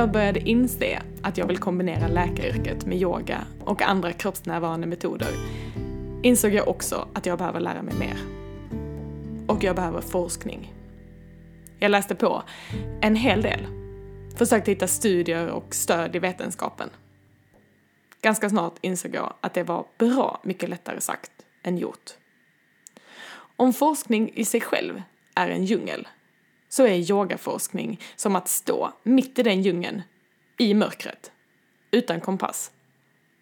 jag började inse att jag vill kombinera läkaryrket med yoga och andra kroppsnärvarande metoder insåg jag också att jag behöver lära mig mer. Och jag behöver forskning. Jag läste på en hel del. Försökte hitta studier och stöd i vetenskapen. Ganska snart insåg jag att det var bra mycket lättare sagt än gjort. Om forskning i sig själv är en djungel så är yogaforskning som att stå mitt i den djungeln, i mörkret, utan kompass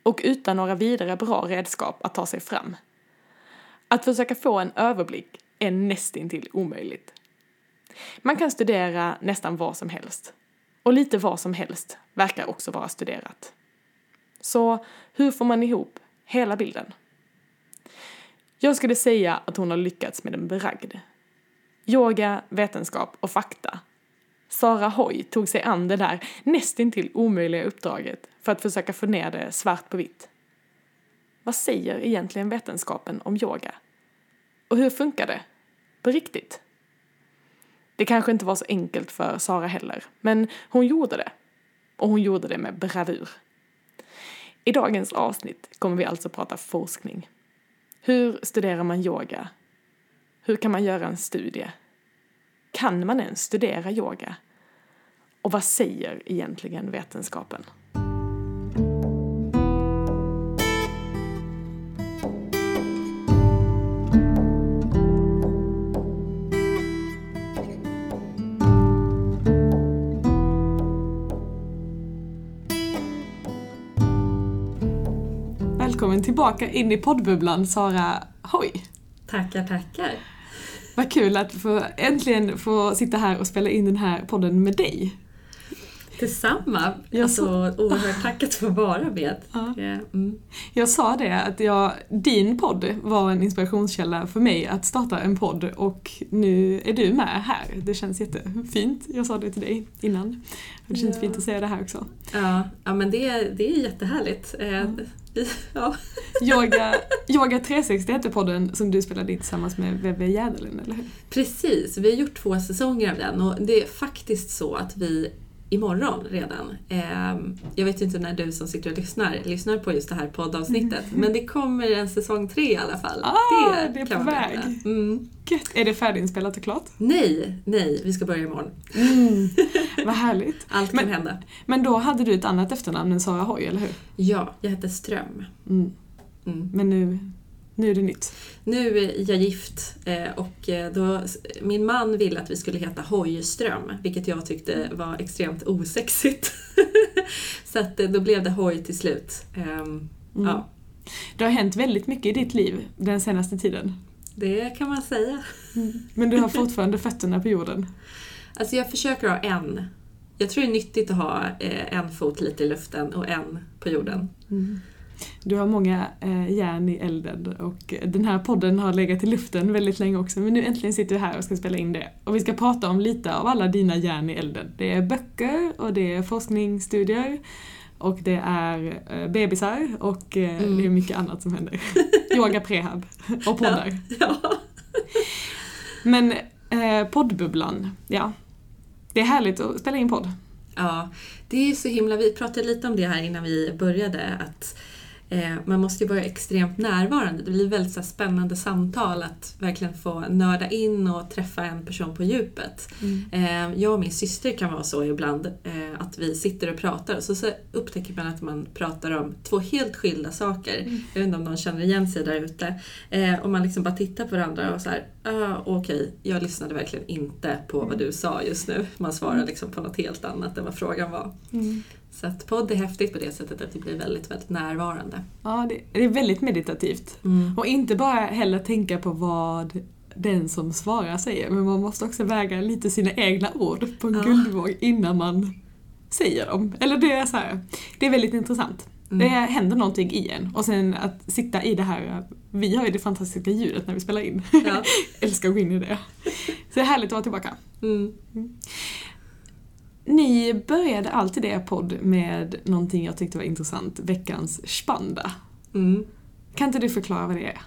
och utan några vidare bra redskap att ta sig fram. Att försöka få en överblick är nästintill omöjligt. Man kan studera nästan vad som helst. Och lite vad som helst verkar också vara studerat. Så hur får man ihop hela bilden? Jag skulle säga att hon har lyckats med en bragd. Yoga, vetenskap och fakta. Sara Hoy tog sig an det där nästintill omöjliga uppdraget för att försöka få ner det svart på vitt. Vad säger egentligen vetenskapen om yoga? Och hur funkar det? På riktigt? Det kanske inte var så enkelt för Sara heller, men hon gjorde det. Och hon gjorde det med bravur. I dagens avsnitt kommer vi alltså prata forskning. Hur studerar man yoga? Hur kan man göra en studie? Kan man ens studera yoga? Och vad säger egentligen vetenskapen? Välkommen tillbaka in i poddbubblan Sara Hoj! Tackar, tackar! Vad kul att få, äntligen få sitta här och spela in den här podden med dig. Detsamma! Jag alltså, så... oerhört tack att få vara med. Ja. Mm. Jag sa det, att jag, din podd var en inspirationskälla för mig att starta en podd och nu är du med här. Det känns jättefint. Jag sa det till dig innan. Det känns ja. fint att säga det här också. Ja, ja men det, det är jättehärligt. Mm. Ja. Yoga, Yoga 360 heter podden som du spelade in tillsammans med Veve Jäderlund, eller hur? Precis, vi har gjort två säsonger av den och det är faktiskt så att vi imorgon redan. Eh, jag vet inte när du som sitter och lyssnar lyssnar på just det här poddavsnittet mm. men det kommer en säsong tre i alla fall. Ah, det, det är på väg! Mm. Är det färdiginspelat och klart? Nej, nej, vi ska börja imorgon. Mm. Vad härligt. Allt men, kan hända. Men då hade du ett annat efternamn än Sara Hoy, eller hur? Ja, jag hette Ström. Mm. Mm. Men nu nu är det nytt. Nu är jag gift eh, och eh, då, min man ville att vi skulle heta Hojström, vilket jag tyckte var extremt osexigt. så att eh, då blev det Hoj till slut. Ehm, mm. Ja. Det har hänt väldigt mycket i ditt liv den senaste tiden. Det kan man säga. Mm. Men du har fortfarande fötterna på jorden? Alltså jag försöker ha en. Jag tror det är nyttigt att ha en fot lite i luften och en på jorden. Mm. Du har många eh, järn i elden och den här podden har legat i luften väldigt länge också men nu äntligen sitter vi här och ska spela in det. Och vi ska prata om lite av alla dina järn i elden. Det är böcker och det är forskningsstudier och det är eh, bebisar och eh, mm. det är mycket annat som händer. Yoga prehab och poddar. Ja, ja. Men eh, poddbubblan, ja. Det är härligt att spela in podd. Ja, det är så himla, vi pratade lite om det här innan vi började, att man måste ju vara extremt närvarande. Det blir väldigt så spännande samtal att verkligen få nörda in och träffa en person på djupet. Mm. Eh, jag och min syster kan vara så ibland eh, att vi sitter och pratar och så, så upptäcker man att man pratar om två helt skilda saker. Mm. Jag vet inte om någon känner igen sig där ute. och man liksom bara tittar på varandra och så här, ah, okej, okay, jag lyssnade verkligen inte på vad du sa just nu. Man svarar mm. liksom på något helt annat än vad frågan var. Mm. Så att podd är häftigt på det sättet att det blir väldigt, väldigt närvarande. Ja, det, det är väldigt meditativt. Mm. Och inte bara heller tänka på vad den som svarar säger, men man måste också väga lite sina egna ord på en ja. guldvåg innan man säger dem. Eller det är så här, det är väldigt intressant. Mm. Det händer någonting i en och sen att sitta i det här, vi har ju det fantastiska ljudet när vi spelar in. Ja. Älskar att gå in i det. Så det är härligt att vara tillbaka. Mm. Ni började alltid er podd med någonting jag tyckte var intressant, veckans spanda. Mm. Kan inte du förklara vad det är?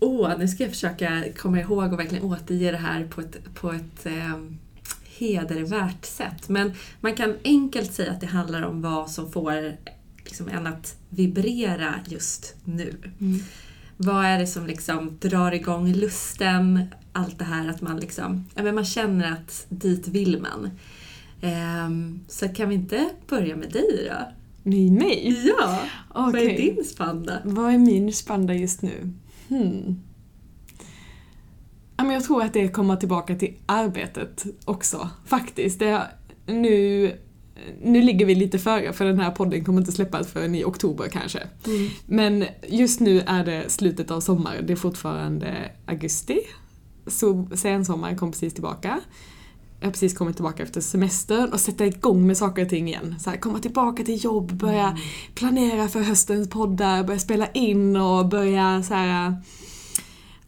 Åh, oh, nu ska jag försöka komma ihåg och verkligen återge det här på ett, på ett eh, hedervärt sätt. Men man kan enkelt säga att det handlar om vad som får liksom, en att vibrera just nu. Mm. Vad är det som liksom drar igång lusten? Allt det här att man liksom, ja, men man känner att dit vill man. Ehm, så kan vi inte börja med dig då? Med mig? Ja! Vad är din spanda? Vad är min spanda just nu? Hmm. Jag tror att det komma tillbaka till arbetet också, faktiskt. Det, nu, nu ligger vi lite före för den här podden kommer inte släppas förrän i oktober kanske. Mm. Men just nu är det slutet av sommaren, det är fortfarande augusti. Så sensommaren kom precis tillbaka. Jag har precis kommit tillbaka efter semestern och sätta igång med saker och ting igen. Så här, komma tillbaka till jobb, börja planera för höstens poddar, börja spela in och börja så här,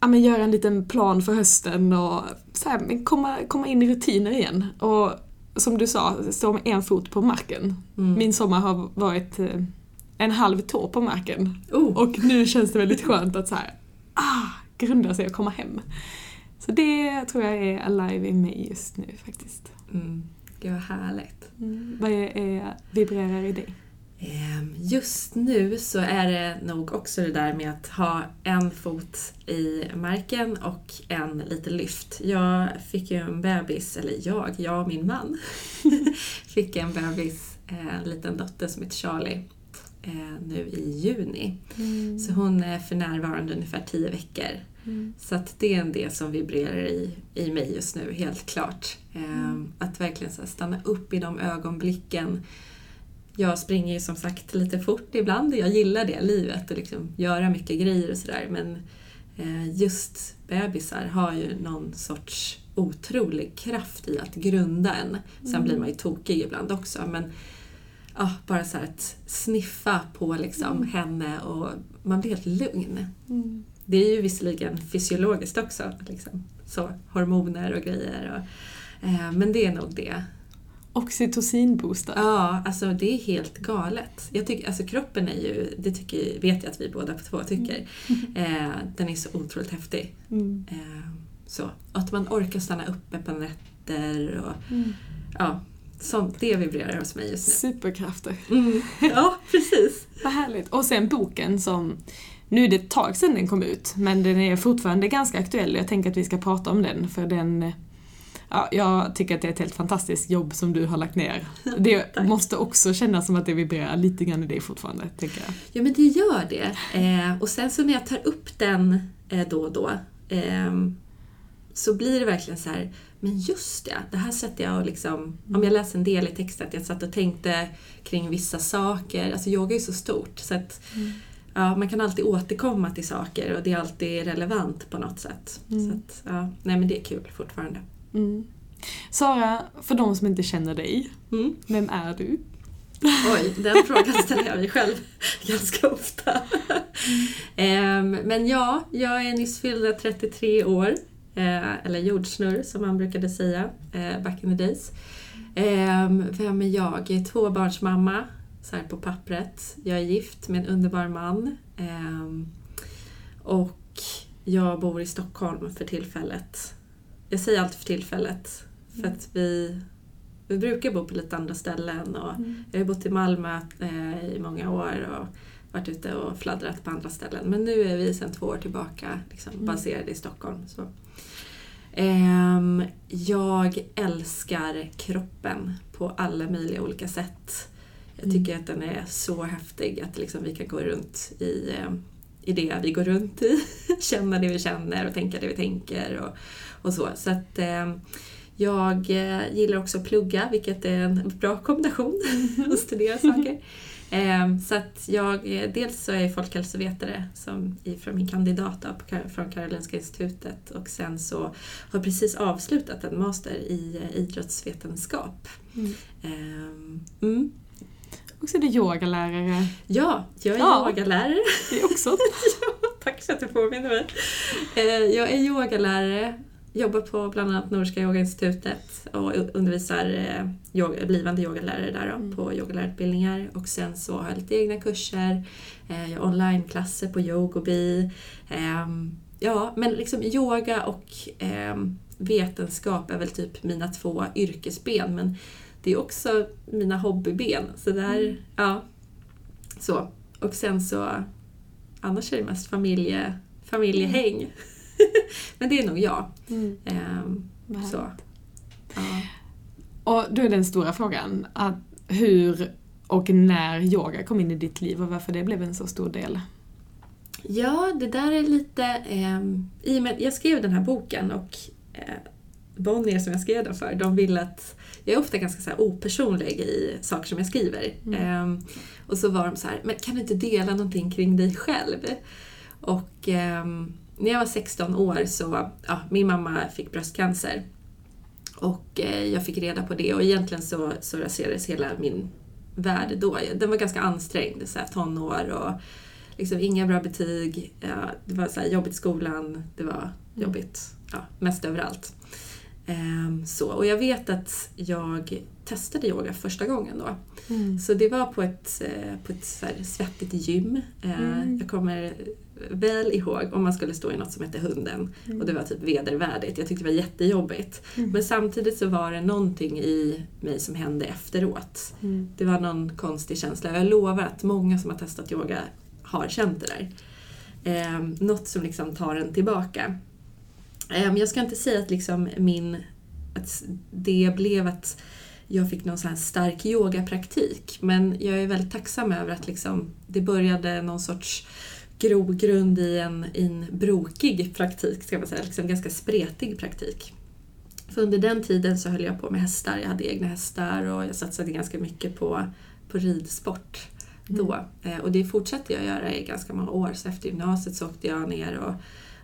ja, men göra en liten plan för hösten och så här, men komma, komma in i rutiner igen. Och som du sa, stå med en fot på marken. Mm. Min sommar har varit eh, en halv tå på marken. Oh. Och nu känns det väldigt skönt att så här, ah, grunda sig och komma hem. Så det tror jag är alive i mig just nu faktiskt. Mm. Gud vad härligt. Vad är, vibrerar i dig? Ehm, Just nu så är det nog också det där med att ha en fot i marken och en lite lyft. Jag fick ju en bebis, eller jag, jag och min man, fick en bebis, eh, en liten dotter som heter Charlie, eh, nu i juni. Så hon är för närvarande ungefär 10 veckor. Mm. Så att det är en del som vibrerar i, i mig just nu, helt klart. Ehm, Att verkligen så stanna upp i de ögonblicken. Jag springer ju som sagt lite fort ibland, jag gillar det livet och liksom göra mycket grejer och sådär. Men eh, just bebisar har ju någon sorts otrolig kraft i att grunda en. Sen blir man ju tokig ibland också. Men ja, bara så att sniffa på liksom henne och man blir helt lugn. Mm. Det är ju visserligen fysiologiskt också, liksom. så, hormoner och grejer. Och, eh, men det är nog det. Oxytocinbooster. Ja, alltså det är helt galet. Jag tycker, alltså kroppen är ju, det tycker, vet jag att vi båda två tycker, eh, den är så otroligt häftig. Mm. Eh, så, att man orkar stanna uppe på nätter och Mm. ja, sånt, det vibrerar hos mig just nu. Superkrafter. Mm. Ja, precis. Vad härligt. Och sen boken som, nu är det ett tag sedan den kom ut, men den är fortfarande ganska aktuell. Jag tänker att vi ska prata om den, för den Ja, jag tycker att det är ett helt fantastiskt jobb som du har lagt ner. Det måste också kännas som att det vibrerar lite grann i dig fortfarande, tänker jag. Ja men det gör det. Eh, och sen så när jag tar upp den eh, då och då ehm, så blir det verkligen så här, men just det, det här sätter jag och liksom, om jag läser en del i texten, att jag satt och tänkte kring vissa saker. Alltså yoga är ju så stort så att ja, man kan alltid återkomma till saker och det är alltid relevant på något sätt. Mm. Så att, ja, nej men det är kul fortfarande. Mm. Sara, för de som inte känner dig, Mm. vem är du? Oj, den frågan ställer jag mig själv ganska ofta. Ehm, men ja, jag är nyss fyllda 33 år. Eh, eller jordsnurr som man brukade säga eh, back in the days. Ehm, vem är jag? Jag är tvåbarnsmamma, så här på pappret. Jag är gift med en underbar man. Ehm, och jag bor i Stockholm för tillfället. Jag säger alltid för tillfället. För att vi, vi brukar bo på lite andra ställen. Och jag har bott i Malmö eh, i många år och varit ute och fladdrat på andra ställen. Men nu är vi sedan två år tillbaka liksom, Mm. baserade i Stockholm. Så. Ehm, jag älskar kroppen på alla möjliga olika sätt. Jag Mm. tycker att den är så häftig att liksom, vi kan gå runt i, eh, i det vi går runt i. Känna det vi känner och tänka det vi tänker och, och så. Så att eh, jag eh, gillar också att plugga, vilket är en bra kombination. att studera saker. Så att jag, dels så är jag folkhälsovetare som från min kandidat från Karolinska institutet och sen så har jag precis avslutat en master i idrottsvetenskap. Mm. Eh, mm. Och så är du yogalärare. Ja, jag är Ja. yogalärare. Det är också Tack så att du påminner mig. Eh, Jag är yogalärare, jobbar på bland annat Nordiska yogainstitutet och undervisar eh, yoga, blivande yogalärare där då, Mm. på yogalärarutbildningar. Och sen så har jag lite egna kurser, eh, jag har onlineklasser på Yogobi. Ehm, Ja, men liksom yoga och ehm, vetenskap är väl typ mina två yrkesben men det är också mina hobbyben. Så där, Mm. ja. Så. Och sen så, annars är det mest familje, familjehäng. men det är nog jag. Mm. Ehm, så. Ja. Och då är den stora frågan, att hur och när yoga kom in i ditt liv och varför det blev en så stor del. Ja, det där är lite... ehm, I och med jag skrev den här boken och eh, Bonnier som jag skrev den för, de vill att... Jag är ofta ganska så här opersonlig i saker som jag skriver. Mm. Ehm, och så var de så här, men kan du inte dela någonting kring dig själv? Och ehm, när jag var 16 år så, ja, min mamma fick bröstcancer. Och eh, jag fick reda på det och egentligen så, så raserades hela min värld då. Den var ganska ansträngd, så här, tonår och liksom inga bra betyg. Ja, det var så jobbigt i skolan, det var jobbigt ja, mest överallt. Ehm, så. Och jag vet att jag testade yoga första gången då. Så det var på ett, eh, på ett så svettigt gym. Eh, Mm. Jag kommer väl ihåg om man skulle stå i något som hette Hunden och det var typ vedervärdigt. Jag tyckte det var jättejobbigt. Mm. Men samtidigt så var det någonting i mig som hände efteråt. Mm. Det var någon konstig känsla. Jag lovar att många som har testat yoga har känt det där. Eh, något som liksom tar en tillbaka. Eh, jag ska inte säga att liksom min... Att det blev att jag fick någon sån stark yogapraktik. Men jag är väldigt tacksam över att liksom det började någon sorts grogrund i en, i en brokig praktik, ska man säga. Liksom ganska spretig praktik. För under den tiden så höll jag på med hästar. Jag hade egna hästar och jag satsade ganska mycket på, på ridsport då. Eh, och det fortsatte jag göra i ganska många år. Så efter gymnasiet så åkte jag ner och,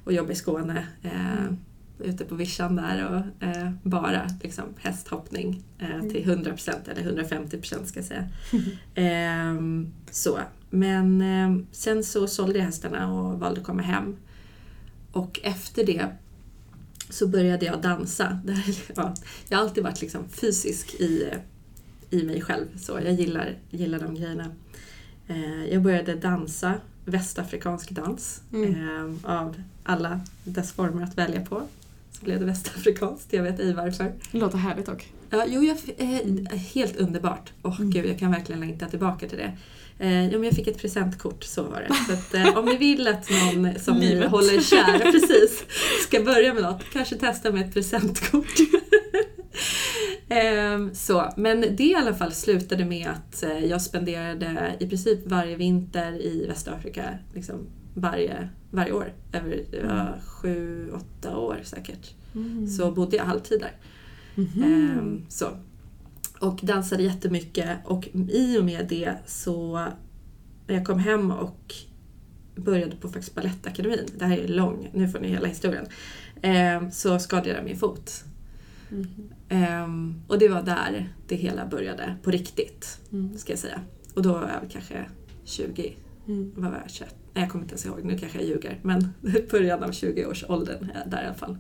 och jobbade i Skåne. Eh, ute på vischan där och eh, bara liksom, hästhoppning eh, till 100% eller 150% ska jag säga. Ehm, så. Men eh, sen så sålde jag hästarna och valde att komma hem. Och efter det så började jag dansa. Jag har alltid varit liksom fysisk i, i mig själv. Så jag gillar, gillar de grejerna. Eh, jag började dansa västafrikansk dans Mm. av alla dess former att välja på. Så blev det västafrikanskt, jag vet ej varför. Det låter härligt dock. Ja, jo, jag, eh, helt underbart. Åh Mm. gud, jag kan verkligen längta tillbaka till det. Eh, ja, men jag fick ett presentkort, så var det. Så att, eh, om ni vill att någon som ni håller kär precis, ska börja med något, kanske testa med ett presentkort. Ehm, så, men det i alla fall slutade med att eh, jag spenderade i princip varje vinter i Västafrika, liksom varje, varje år. Över ja, sju, åtta år säkert. Mm. Så bodde jag halvtid där. Mhm. Ehm, så. Och dansade jättemycket och i och med det så när jag kom hem och började på faktiskt Balettakademin, det här är lång, nu får ni hela historien, ehm, så skadade jag min fot. Mhm. Ehm, och det var där det hela började på riktigt, Mm. ska jag säga. Och då var jag kanske 20, Mm. var jag, 21? Nej, jag kommer inte ens ihåg, nu kanske jag ljuger. Men början av 20-årsåldern är jag där i alla fall.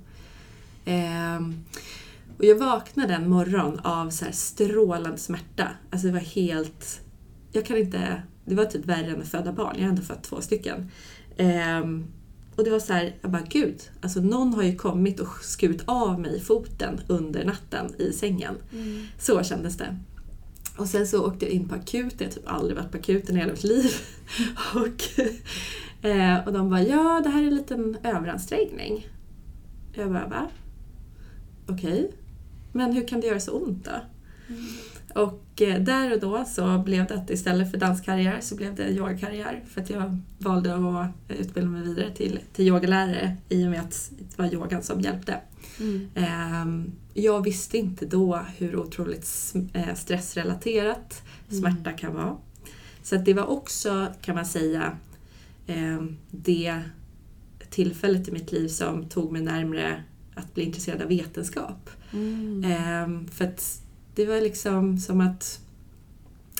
Ehm, och jag vaknade en morgon av så strålande smärta. Alltså det var helt... Jag kan inte... Det var typ värre än att föda barn. Jag har ändå fött två stycken. Ehm, och det var så här, jag bara gud, alltså någon har ju kommit och skurit av mig foten under natten i sängen. Mm. Så kändes det. Och sen så åkte jag in på akuten, jag har typ aldrig varit på akuten i hela mitt liv. och, eh, och de bara, ja det här är en liten överansträngning. Jag bara, va? Okej. Men hur kan det göra så ont då? Och eh, där och då så blev det att istället för danskarriär så blev det yogakarriär. För att jag valde att utbilda mig vidare till, till yogalärare i och med att det var yogan som hjälpte. Mm. Ehm, Jag visste inte då hur otroligt eh, stressrelaterat smärta kan vara. Så det var också, kan man säga, ehm, det tillfället i mitt liv som tog mig närmare att bli intresserad av vetenskap. Mm. Ehm, För att det var liksom som att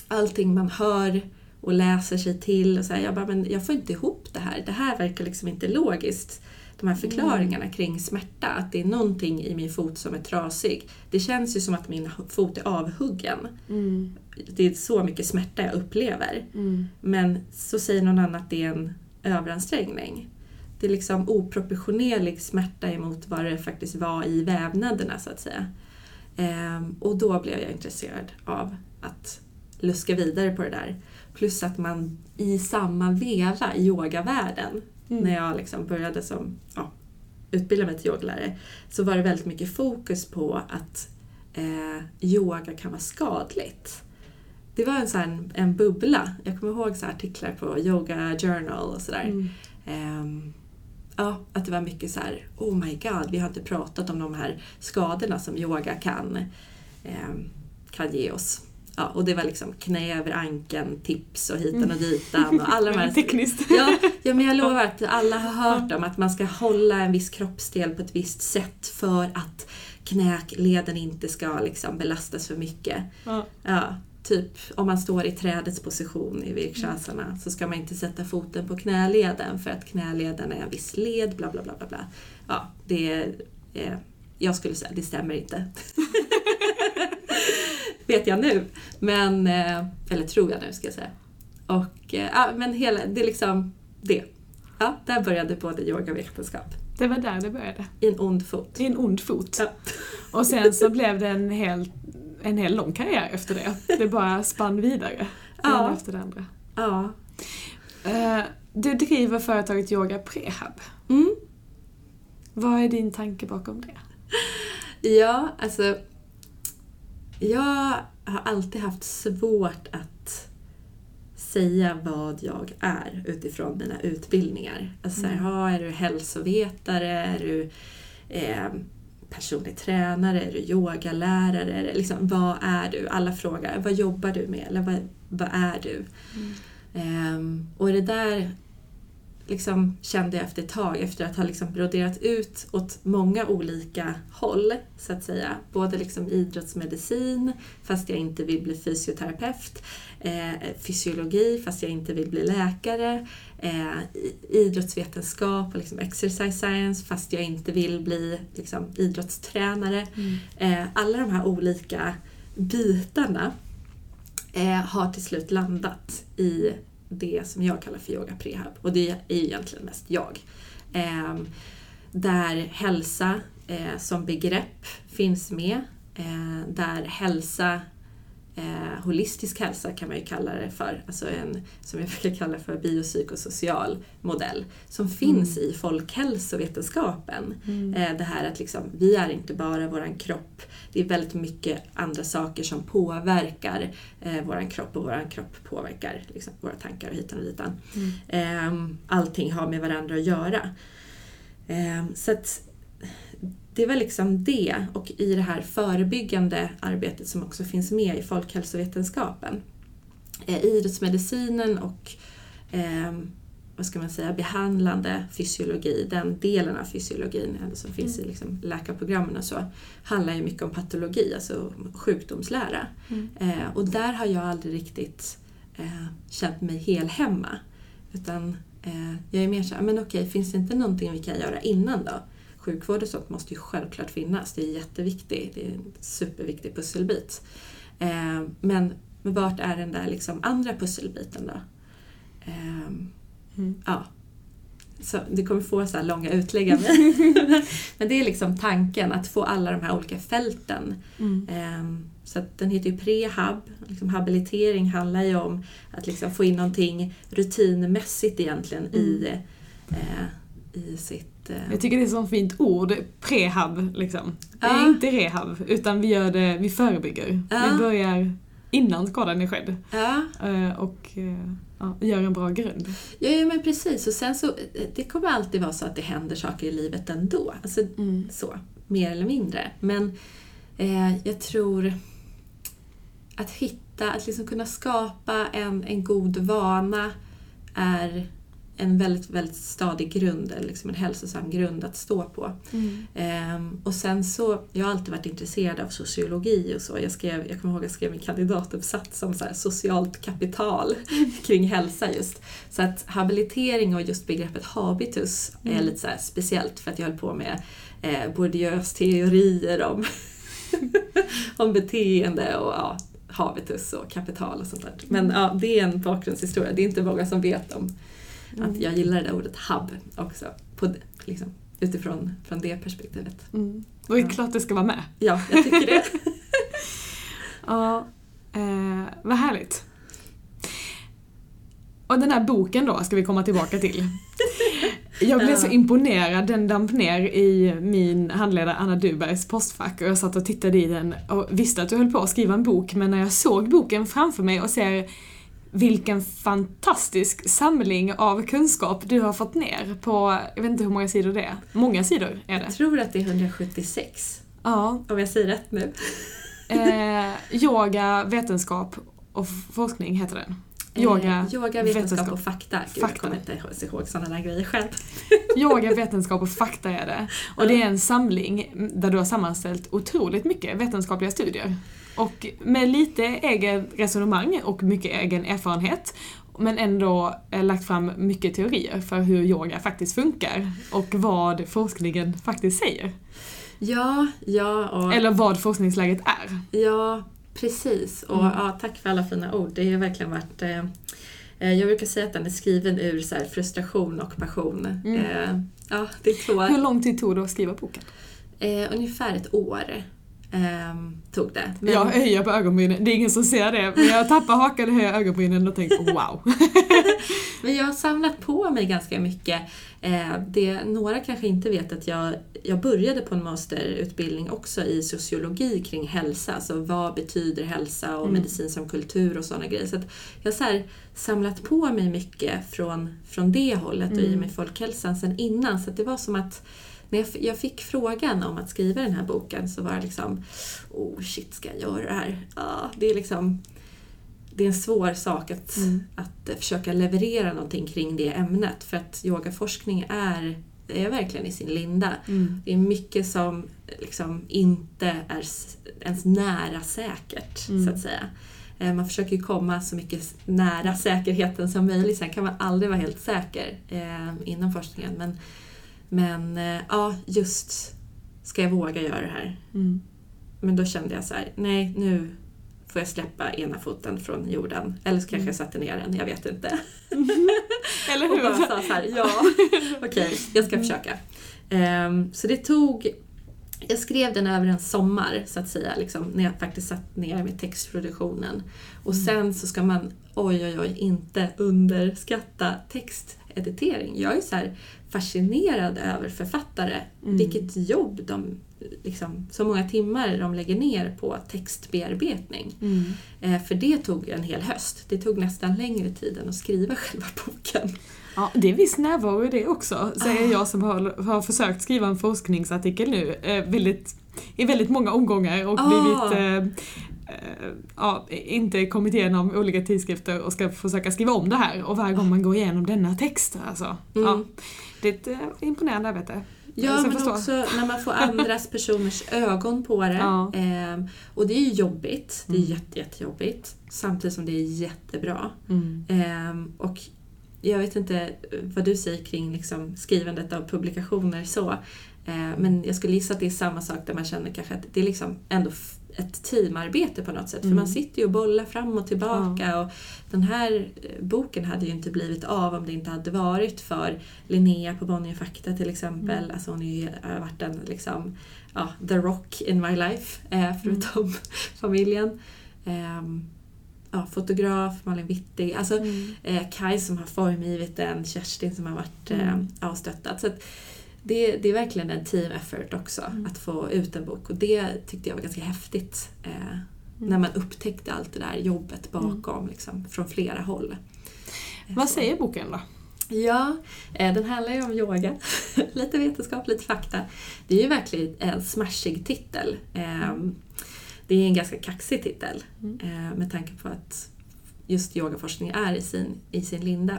allting man hör och läser sig till och så här, jag bara, men jag får inte ihop det här. Det här verkar liksom inte logiskt. De här förklaringarna kring smärta, att det är någonting i min fot som är trasig. Det känns ju som att min fot är avhuggen. Mm. Det är så mycket smärta jag upplever. Mm. Men så säger någon annan att det är en överansträngning. det är liksom oproportionerlig smärta emot vad det faktiskt var i vävnaderna så att säga. Ehm, och då blev jag intresserad av att luska vidare på det där. Plus att man i samma veva i yogavärlden, Mm. när jag liksom började som, ja, utbilda mig till yogalärare, så var det väldigt mycket fokus på att eh, yoga kan vara skadligt. Det var en, sån här, en bubbla. Jag kommer ihåg så här artiklar på Yoga Journal och sådär. Mm. Ehm, ja, att det var mycket så här, oh my god, vi har inte pratat om de här skadorna som yoga kan, ehm, kan ge oss. Ja, och det var liksom knä över ankeln, tips och hitan och ditan och alla de här... Tekniskt. Ja, ja, men jag lovar att alla har hört om att man ska hålla en viss kroppsdel på ett visst sätt för att knäleden inte ska liksom belastas för mycket. Ja. Ja, typ om man står i trädets position i virkshasana så ska man inte sätta foten på knäleden för att knäleden är en viss led, bla bla bla. bla, bla. Ja, det är, jag skulle säga, det stämmer inte. Vet jag nu. Men, eh, eller tror jag nu ska jag säga. Och, eh, ja, men hela, det är liksom det. Ja, där började både yoga och vetenskap. Det var där det började. I en ond fot. I en ond fot. Ja. Och sen så blev det en hel, en hel lång karriär efter det. Det bara spann vidare. Det Ja. ena efter det andra. Ja. Eh, Du driver företaget Yoga Prehab. Mm. Vad är din tanke bakom det? Ja, alltså... Jag har alltid haft svårt att säga vad jag är utifrån mina utbildningar. Alltså, så här, Mm. ja, är du hälsovetare? Är du eh, personlig tränare? Är du yogalärare? Liksom, vad är du? Alla frågar, vad jobbar du med? Eller vad, vad är du? Ehm, och det där liksom kände jag efter ett tag, efter att ha liksom broderat ut åt många olika håll, så att säga. Både liksom idrottsmedicin, fast jag inte vill bli fysioterapeut. Eh, fysiologi, fast jag inte vill bli läkare. Eh, idrottsvetenskap och liksom exercise science, fast jag inte vill bli liksom, idrottstränare. Eh, alla de här olika bitarna eh, har till slut landat i det som jag kallar för yoga prehab. Och det är ju egentligen mest jag. Eh, där hälsa eh, som begrepp finns med. Eh, där hälsa, eh, holistisk hälsa kan man ju kalla det för, alltså en, som jag brukar kalla för biopsykosocial modell, som finns i folkhälsovetenskapen. Eh, det här att liksom, vi är inte bara våran kropp, det är väldigt mycket andra saker som påverkar eh, våran kropp och våran kropp påverkar liksom, våra tankar och hitan och ditan. Eh, allting har med varandra att göra. Eh, så att det är väl liksom det och i det här förebyggande arbetet som också finns med i folkhälsovetenskapen. Eh, idrottsmedicinen och eh, vad ska man säga, behandlande fysiologi, den delen av fysiologin eh, som finns i liksom läkarprogrammen och så, handlar ju mycket om patologi, alltså sjukdomslära. Mm. Eh, och där har jag aldrig riktigt eh, känt mig hel hemma. Utan eh, jag är mer såhär, men okej, finns det inte någonting vi kan göra innan då? Sjukvård och sånt måste ju självklart finnas, det är jätteviktigt, det är en superviktig pusselbit. Eh, men vart är den där liksom andra pusselbiten då? Ehm, Mm. Ja. Så du kommer få så här långa utlägg. Men det är liksom tanken, att få alla de här olika fälten. Mm. Ehm, Så den heter ju prehab. Liksom habilitering handlar ju om att liksom få in någonting rutinmässigt egentligen i, eh, i sitt... eh, Jag tycker det är ett så fint ord, prehab liksom. Det är Ja. inte rehab, utan vi gör det, vi förebygger. Ja. Vi börjar innan skadan är skedd. Ja, eh, Och eh, ja, gör en bra grund. ja, ja, men precis. Och sen så, det kommer alltid vara så att det händer saker i livet ändå. Alltså, så, mer eller mindre. Men eh, jag tror att hitta, att liksom kunna skapa en, en god vana är en väldigt, väldigt stadig grund, eller liksom en hälsosam grund att stå på. Ehm, och sen så, jag har alltid varit intresserad av sociologi och så. Jag, skrev, jag kommer ihåg att jag skrev min kandidatuppsats om så socialt kapital kring hälsa just. Så att habilitering och just begreppet habitus är Mm. lite så speciellt för att jag höll på med eh, Bourdieus teorier om, om beteende och ja, habitus och kapital och sånt där. Men ja, det är en bakgrundshistoria. Det är inte många som vet om, Mm. Att jag gillar det där ordet hub också. På, liksom, utifrån från det perspektivet. Mm. Och det är Ja. klart det ska vara med. Ja, jag tycker det. Ja, eh, vad härligt. Och den här boken då ska vi komma tillbaka till. Jag blev så imponerad, den damp ner i min handledare Anna Dubergs postfack och jag satt och tittade i den och visste att du höll på att skriva en bok men när jag såg boken framför mig och ser vilken fantastisk samling av kunskap du har fått ner på, jag vet inte hur många sidor det är. Många sidor är det. Jag tror att det är 176. Ja, Om jag säger rätt nu. Eh, yoga, vetenskap och forskning heter den. Yoga, Eh, yoga vetenskap, vetenskap. och fakta. Gud, Fakta. Jag kommer inte ihåg- ihåg sådana där grejer själv. yoga, vetenskap och fakta är det. Och det är en samling där du har sammanställt otroligt mycket vetenskapliga studier. Och med lite egen resonemang och mycket egen erfarenhet. Men ändå eh, lagt fram mycket teorier för hur yoga faktiskt funkar och vad forskningen faktiskt säger. Ja, ja och... Eller vad forskningsläget är. Ja, precis. Och Mm. ja, tack för alla fina ord. Det har verkligen varit... Eh, eh, jag brukar säga att den är skriven ur så här, frustration och passion. Mm. Eh, ja, det är två... Hur lång tid tog det att skriva boken? Eh, ungefär ett år eh, tog det. Men, Jag höjer på ögonbrynen, det är ingen som ser det, men jag tappar hakan och höjer ögonbrynen och tänker wow. men jag har samlat på mig ganska mycket. Eh, det, några kanske inte vet att jag, jag började på en masterutbildning också i sociologi kring hälsa. Alltså vad betyder hälsa och Mm. medicin som kultur och sådana grejer. Så jag har så här samlat på mig mycket från, från det hållet och i Mm. och med folkhälsan sen innan. Så att det var som att när jag, jag fick frågan om att skriva den här boken så var det liksom Oh shit, ska jag göra det här? Ja, det är liksom det är en svår sak att, Mm. att eh, försöka leverera någonting kring det ämnet för att yogaforskning är, är verkligen i sin linda. Mm. Det är mycket som liksom inte är ens nära säkert, Mm. så att säga. Eh, Man försöker ju komma så mycket nära säkerheten som möjligt. Sen kan man aldrig vara helt säker eh, inom forskningen. Men, men eh, ja, just ska jag våga göra det här? Mm. Men då kände jag så här, nej nu får jag släppa ena foten från jorden. Eller så kanske Mm. jag satte ner den, jag vet inte. Eller Och hur? bara sa så här, ja, okej, jag ska försöka. Ehm, så det tog, jag skrev den över en sommar så att säga, liksom, när jag faktiskt satt ner med textproduktionen. Och Mm. sen så ska man, oj oj oj, inte underskatta texteditering. Jag är så här fascinerad över författare, Mm. vilket jobb de, liksom, så många timmar de lägger ner på textbearbetning. Mm. Eh, för det tog en hel höst. Det tog nästan längre tid än att skriva själva boken. Ja, det är viss närvaro i det också, säger Ah. jag som har, har försökt skriva en forskningsartikel nu eh, väldigt, i väldigt många omgångar och Ah. blivit eh, ja, inte kommit igenom olika tidskrifter och ska försöka skriva om det här och varje gång man går igenom denna text alltså. Mm. Ja, det är ett eh, imponerande arbete. Ja, men förstår. också när man får andras personers ögon på det. Ja. Ehm, och det är ju jobbigt. Det är Mm. jätte, jättejobbigt. Samtidigt som det är jättebra. Mm. Ehm, och jag vet inte vad du säger kring liksom skrivandet av publikationer så. Eh, men jag skulle gissa att det är samma sak där man känner kanske att det är liksom ändå ett teamarbete på något sätt. För Mm. man sitter ju och bollar fram och tillbaka. Och den här eh, boken hade ju inte blivit av om det inte hade varit för Linnea på Bonnier Fakta till exempel. Mm. Alltså hon är ju, har varit en liksom, ja, the rock in my life, eh, förutom familjen. Ehm, ja, fotograf, Malin Wittig. Alltså, Mm. eh, Kai som har formgivit den, Kerstin som har varit eh, Mm. ja, och stöttat. Så att det, det är verkligen en team effort också Mm. att få ut en bok och det tyckte jag var ganska häftigt. Eh, När man upptäckte allt det där jobbet bakom liksom, från flera håll. Eh, Vad så. säger boken då? Ja, eh, den handlar ju om yoga. lite vetenskap, lite fakta. Det är ju verkligen en smashig titel. Eh, Det är en ganska kaxig titel Mm. med tanke på att just yogaforskning är i sin, i sin linda.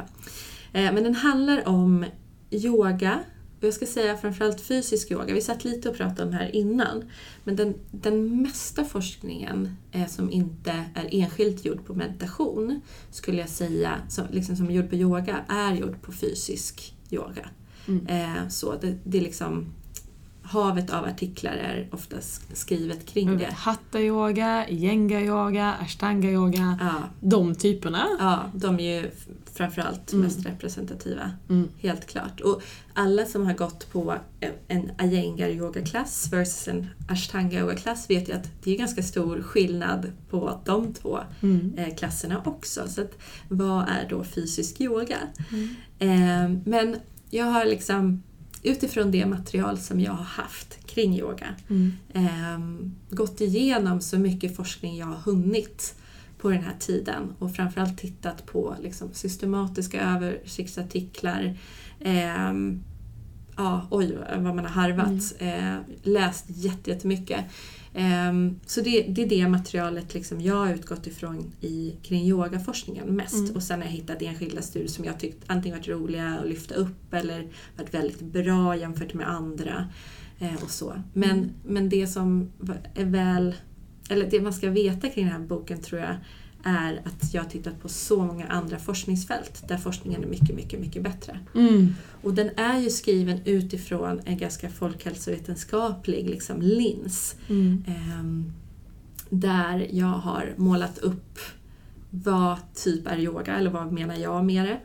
Men den handlar om yoga, jag ska säga framförallt fysisk yoga. Vi satt lite och pratade om det här innan. Men den, den mesta forskningen eh, som inte är enskilt gjord på meditation skulle jag säga, som, liksom som är gjord på yoga, är gjord på fysisk yoga. Mm. Eh, så det, det är liksom Havet av artiklar är oftast skrivet kring det. Hatha-yoga, yenga-yoga, ashtanga-yoga. Ja, De typerna. ja, de är ju framförallt Mm. mest representativa. Mm. Helt klart. Och alla som har gått på en Iyengar yogaklass versus en ashtanga yogaklass vet ju att det är ganska stor skillnad på de två Mm. eh, klasserna också. Så att, vad är då fysisk yoga? Mm. Eh, men jag har liksom utifrån det material som jag har haft kring yoga Mm. eh, gått igenom så mycket forskning jag har hunnit på den här tiden och framförallt tittat på liksom, systematiska översiktsartiklar. Eh, ja, oj vad man har harvat. Eh, läst jätte- jättemycket. Eh, så det, det är det materialet liksom jag har utgått ifrån i, kring yogaforskningen mest. Mm. Och sen har jag hittat enskilda studier som jag tyckt antingen varit roliga att lyfta upp eller varit väldigt bra jämfört med andra. Eh, och så. Men, Mm. men det som är väl, eller det man ska veta kring den här boken tror jag är att jag har tittat på så många andra forskningsfält där forskningen är mycket, mycket, mycket bättre. Mm. Och den är ju skriven utifrån en ganska folkhälsovetenskaplig liksom, lins. Mm. Ehm, där jag har målat upp vad typ är yoga, eller vad menar jag med det.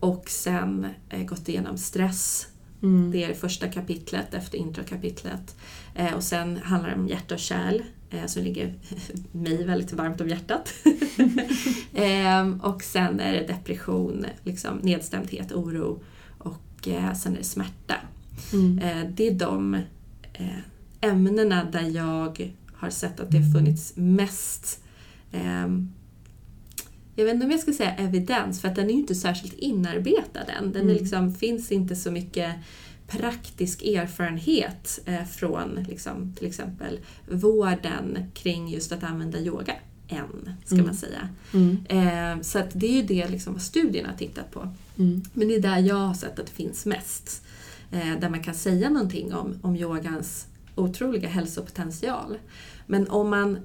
Och sen eh, gått igenom stress. Mm. Det är det första kapitlet efter introkapitlet. Eh, och sen handlar det om hjärta och kärl, eh, som ligger mig väldigt varmt om hjärtat. Ehm, och sen är det depression, liksom, nedstämdhet, oro och eh, sen är det smärta. Mm. Eh, det är de eh, ämnena där jag har sett att det har funnits mest ehm, jag vet inte om jag ska säga evidens, för att den är ju inte särskilt inarbetad än. Den Mm. liksom, finns inte så mycket praktisk erfarenhet eh, från liksom, till exempel vården kring just att använda yoga än, ska Mm. man säga. Mm. Eh, så det är ju det liksom vad studierna har tittat på. Mm. Men det är där jag har sett att det finns mest. Eh, där man kan säga någonting om, om yogans otroliga hälsopotential. Men om man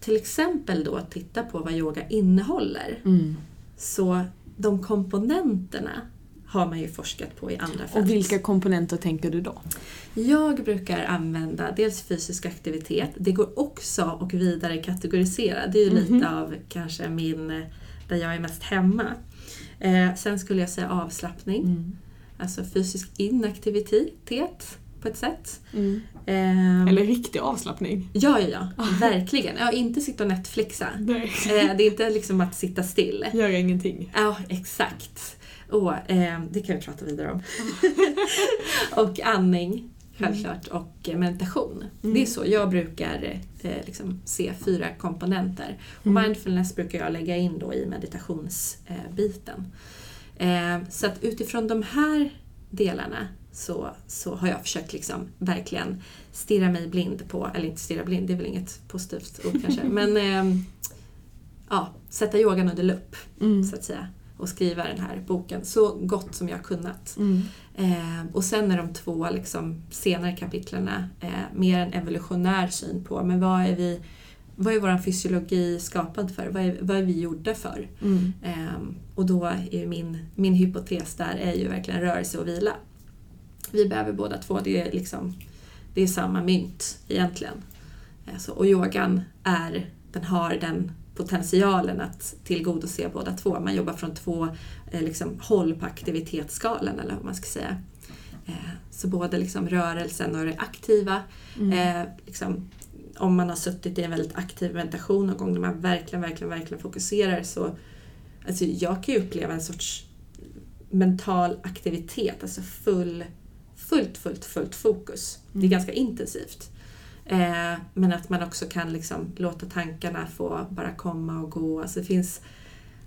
till exempel då tittar på vad yoga innehåller Mm. så de komponenterna har man ju forskat på i andra fält. Och vilka komponenter tänker du då? Jag brukar använda dels fysisk aktivitet, det går också att vidare kategorisera. Det är ju Mhm. lite av kanske min, där jag är mest hemma. Eh, sen skulle jag säga avslappning, Mm. alltså fysisk inaktivitet på ett sätt. Mm. Eh, Eller riktig avslappning? Ja, ja, ja. Verkligen. Ja, inte sitta och Netflixa. Nej. Eh, det är inte liksom att sitta still. Gör ingenting. Ja, exakt. Och, eh, det kan vi prata vidare om. och andning, självklart, och eh, meditation. Mm. Det är så jag brukar eh, liksom se fyra komponenter. Och Mm. mindfulness brukar jag lägga in då i meditationsbiten. Eh, så att utifrån de här delarna så, så har jag försökt liksom verkligen stirra mig blind på, eller inte stirra blind, det är väl inget positivt ord kanske, men eh, ja, sätta yogan under lupp Mm. så att säga och skriva den här boken så gott som jag kunnat. Mm. Eh, och sen är de två liksom, senare kapitlerna eh, mer en evolutionär syn på men vad är vi vad är vår fysiologi skapad för? Vad är, vad är vi gjorda för? Mm. Ehm, och då är min, min hypotes där är ju verkligen rörelse och vila. Vi behöver båda två, det är, liksom, det är samma mynt egentligen. Eh, så, och yogan är, den har den potentialen att tillgodose båda två. Man jobbar från två eh, liksom, håll på aktivitetsskalan eller vad man ska säga. Eh, så både liksom, rörelsen och det aktiva Mm. Eh, liksom, om man har suttit i en väldigt aktiv meditation någon gång där man verkligen, verkligen, verkligen fokuserar så alltså jag kan ju uppleva en sorts mental aktivitet, alltså full, fullt, fullt, fullt fokus. Det är Mm. ganska intensivt. Eh, men att man också kan liksom låta tankarna få bara komma och gå. Alltså det finns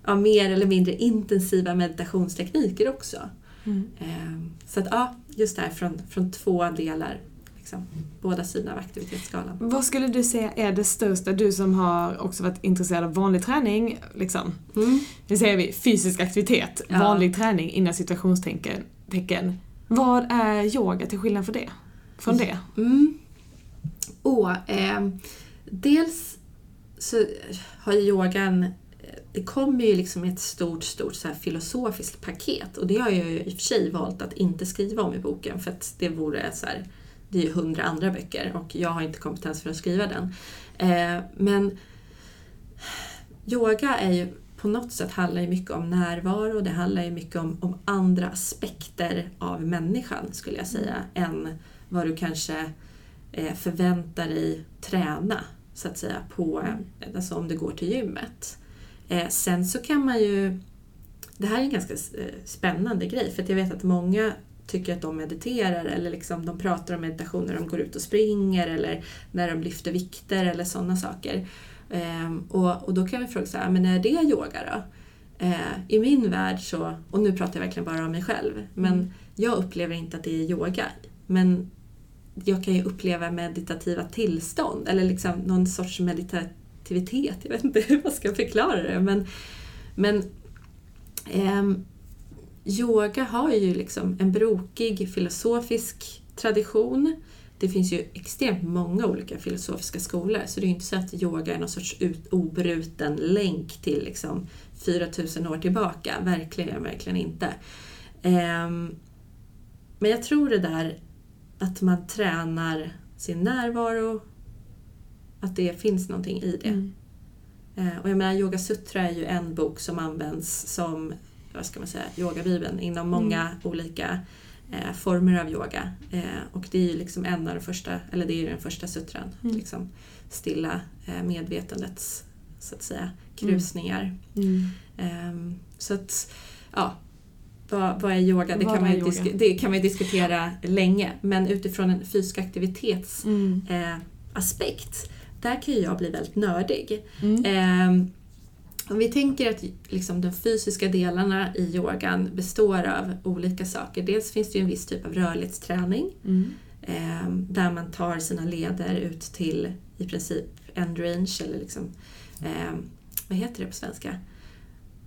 ja, mer eller mindre intensiva meditationstekniker också. Mm. Eh, så att ja, just det här från, från två delar. Liksom, båda sidorna av aktivitetsskalan. Vad skulle du säga är det största, du som har också varit intresserad av vanlig träning, liksom. Mm. Nu säger vi fysisk aktivitet, Ja. vanlig träning innan situationstecken. tecken. Vad är yoga till skillnad för det? Från det? Mm. Åh, eh, dels så har yogan, det kommer ju liksom i ett stort, stort så här filosofiskt paket och det har jag ju i och för sig valt att inte skriva om i boken för att det vore så här, det är ju hundra andra böcker och jag har inte kompetens för att skriva den. Eh, men yoga är ju på något sätt handlar ju mycket om närvaro, det handlar ju mycket om, om andra aspekter av människan skulle jag säga, än vad du kanske eh, förväntar dig träna så att säga på, eh, alltså om du går till gymmet. Eh, sen så kan man ju, det här är en ganska eh, spännande grej för att jag vet att många tycker att de mediterar eller liksom de pratar om meditation när de går ut och springer eller när de lyfter vikter eller sådana saker. Ehm, och, och då kan vi fråga så här, men är det yoga då? Eh, I min värld så, och nu pratar jag verkligen bara om mig själv, men Mm. jag upplever inte att det är yoga. Men jag kan ju uppleva meditativa tillstånd eller liksom någon sorts meditativitet. Jag vet inte hur man ska förklara det. Men, men eh, yoga har ju liksom en brokig filosofisk tradition. Det finns ju extremt många olika filosofiska skolor så det är ju inte så att yoga är någon sorts ut, obruten länk till liksom 4000 år tillbaka. Verkligen, verkligen inte. Eh, men jag tror det där att man tränar sin närvaro, att det finns någonting i det. Mm. Eh, Och jag menar, Yoga Sutra är ju en bok som används som, vad ska man säga, yogabibeln inom många olika eh, former av yoga. Eh, och det är ju liksom en av de första, eller det är den första sutran, Mm. liksom stilla eh, medvetandets, så att säga, krusningar. Mm. Ehm, så att, ja, vad, vad är yoga? Det Vad kan, man yoga? det kan man diskutera länge, men utifrån en fysisk aktivitets Mm. eh, aspekt, där kan ju jag bli väldigt nördig. Mm. Ehm, om vi tänker att liksom, de fysiska delarna i yogan består av olika saker. Dels finns det ju en viss typ av rörlighetsträning Mm. ehm, där man tar sina leder ut till i princip end range eller liksom, ehm, vad heter det på svenska?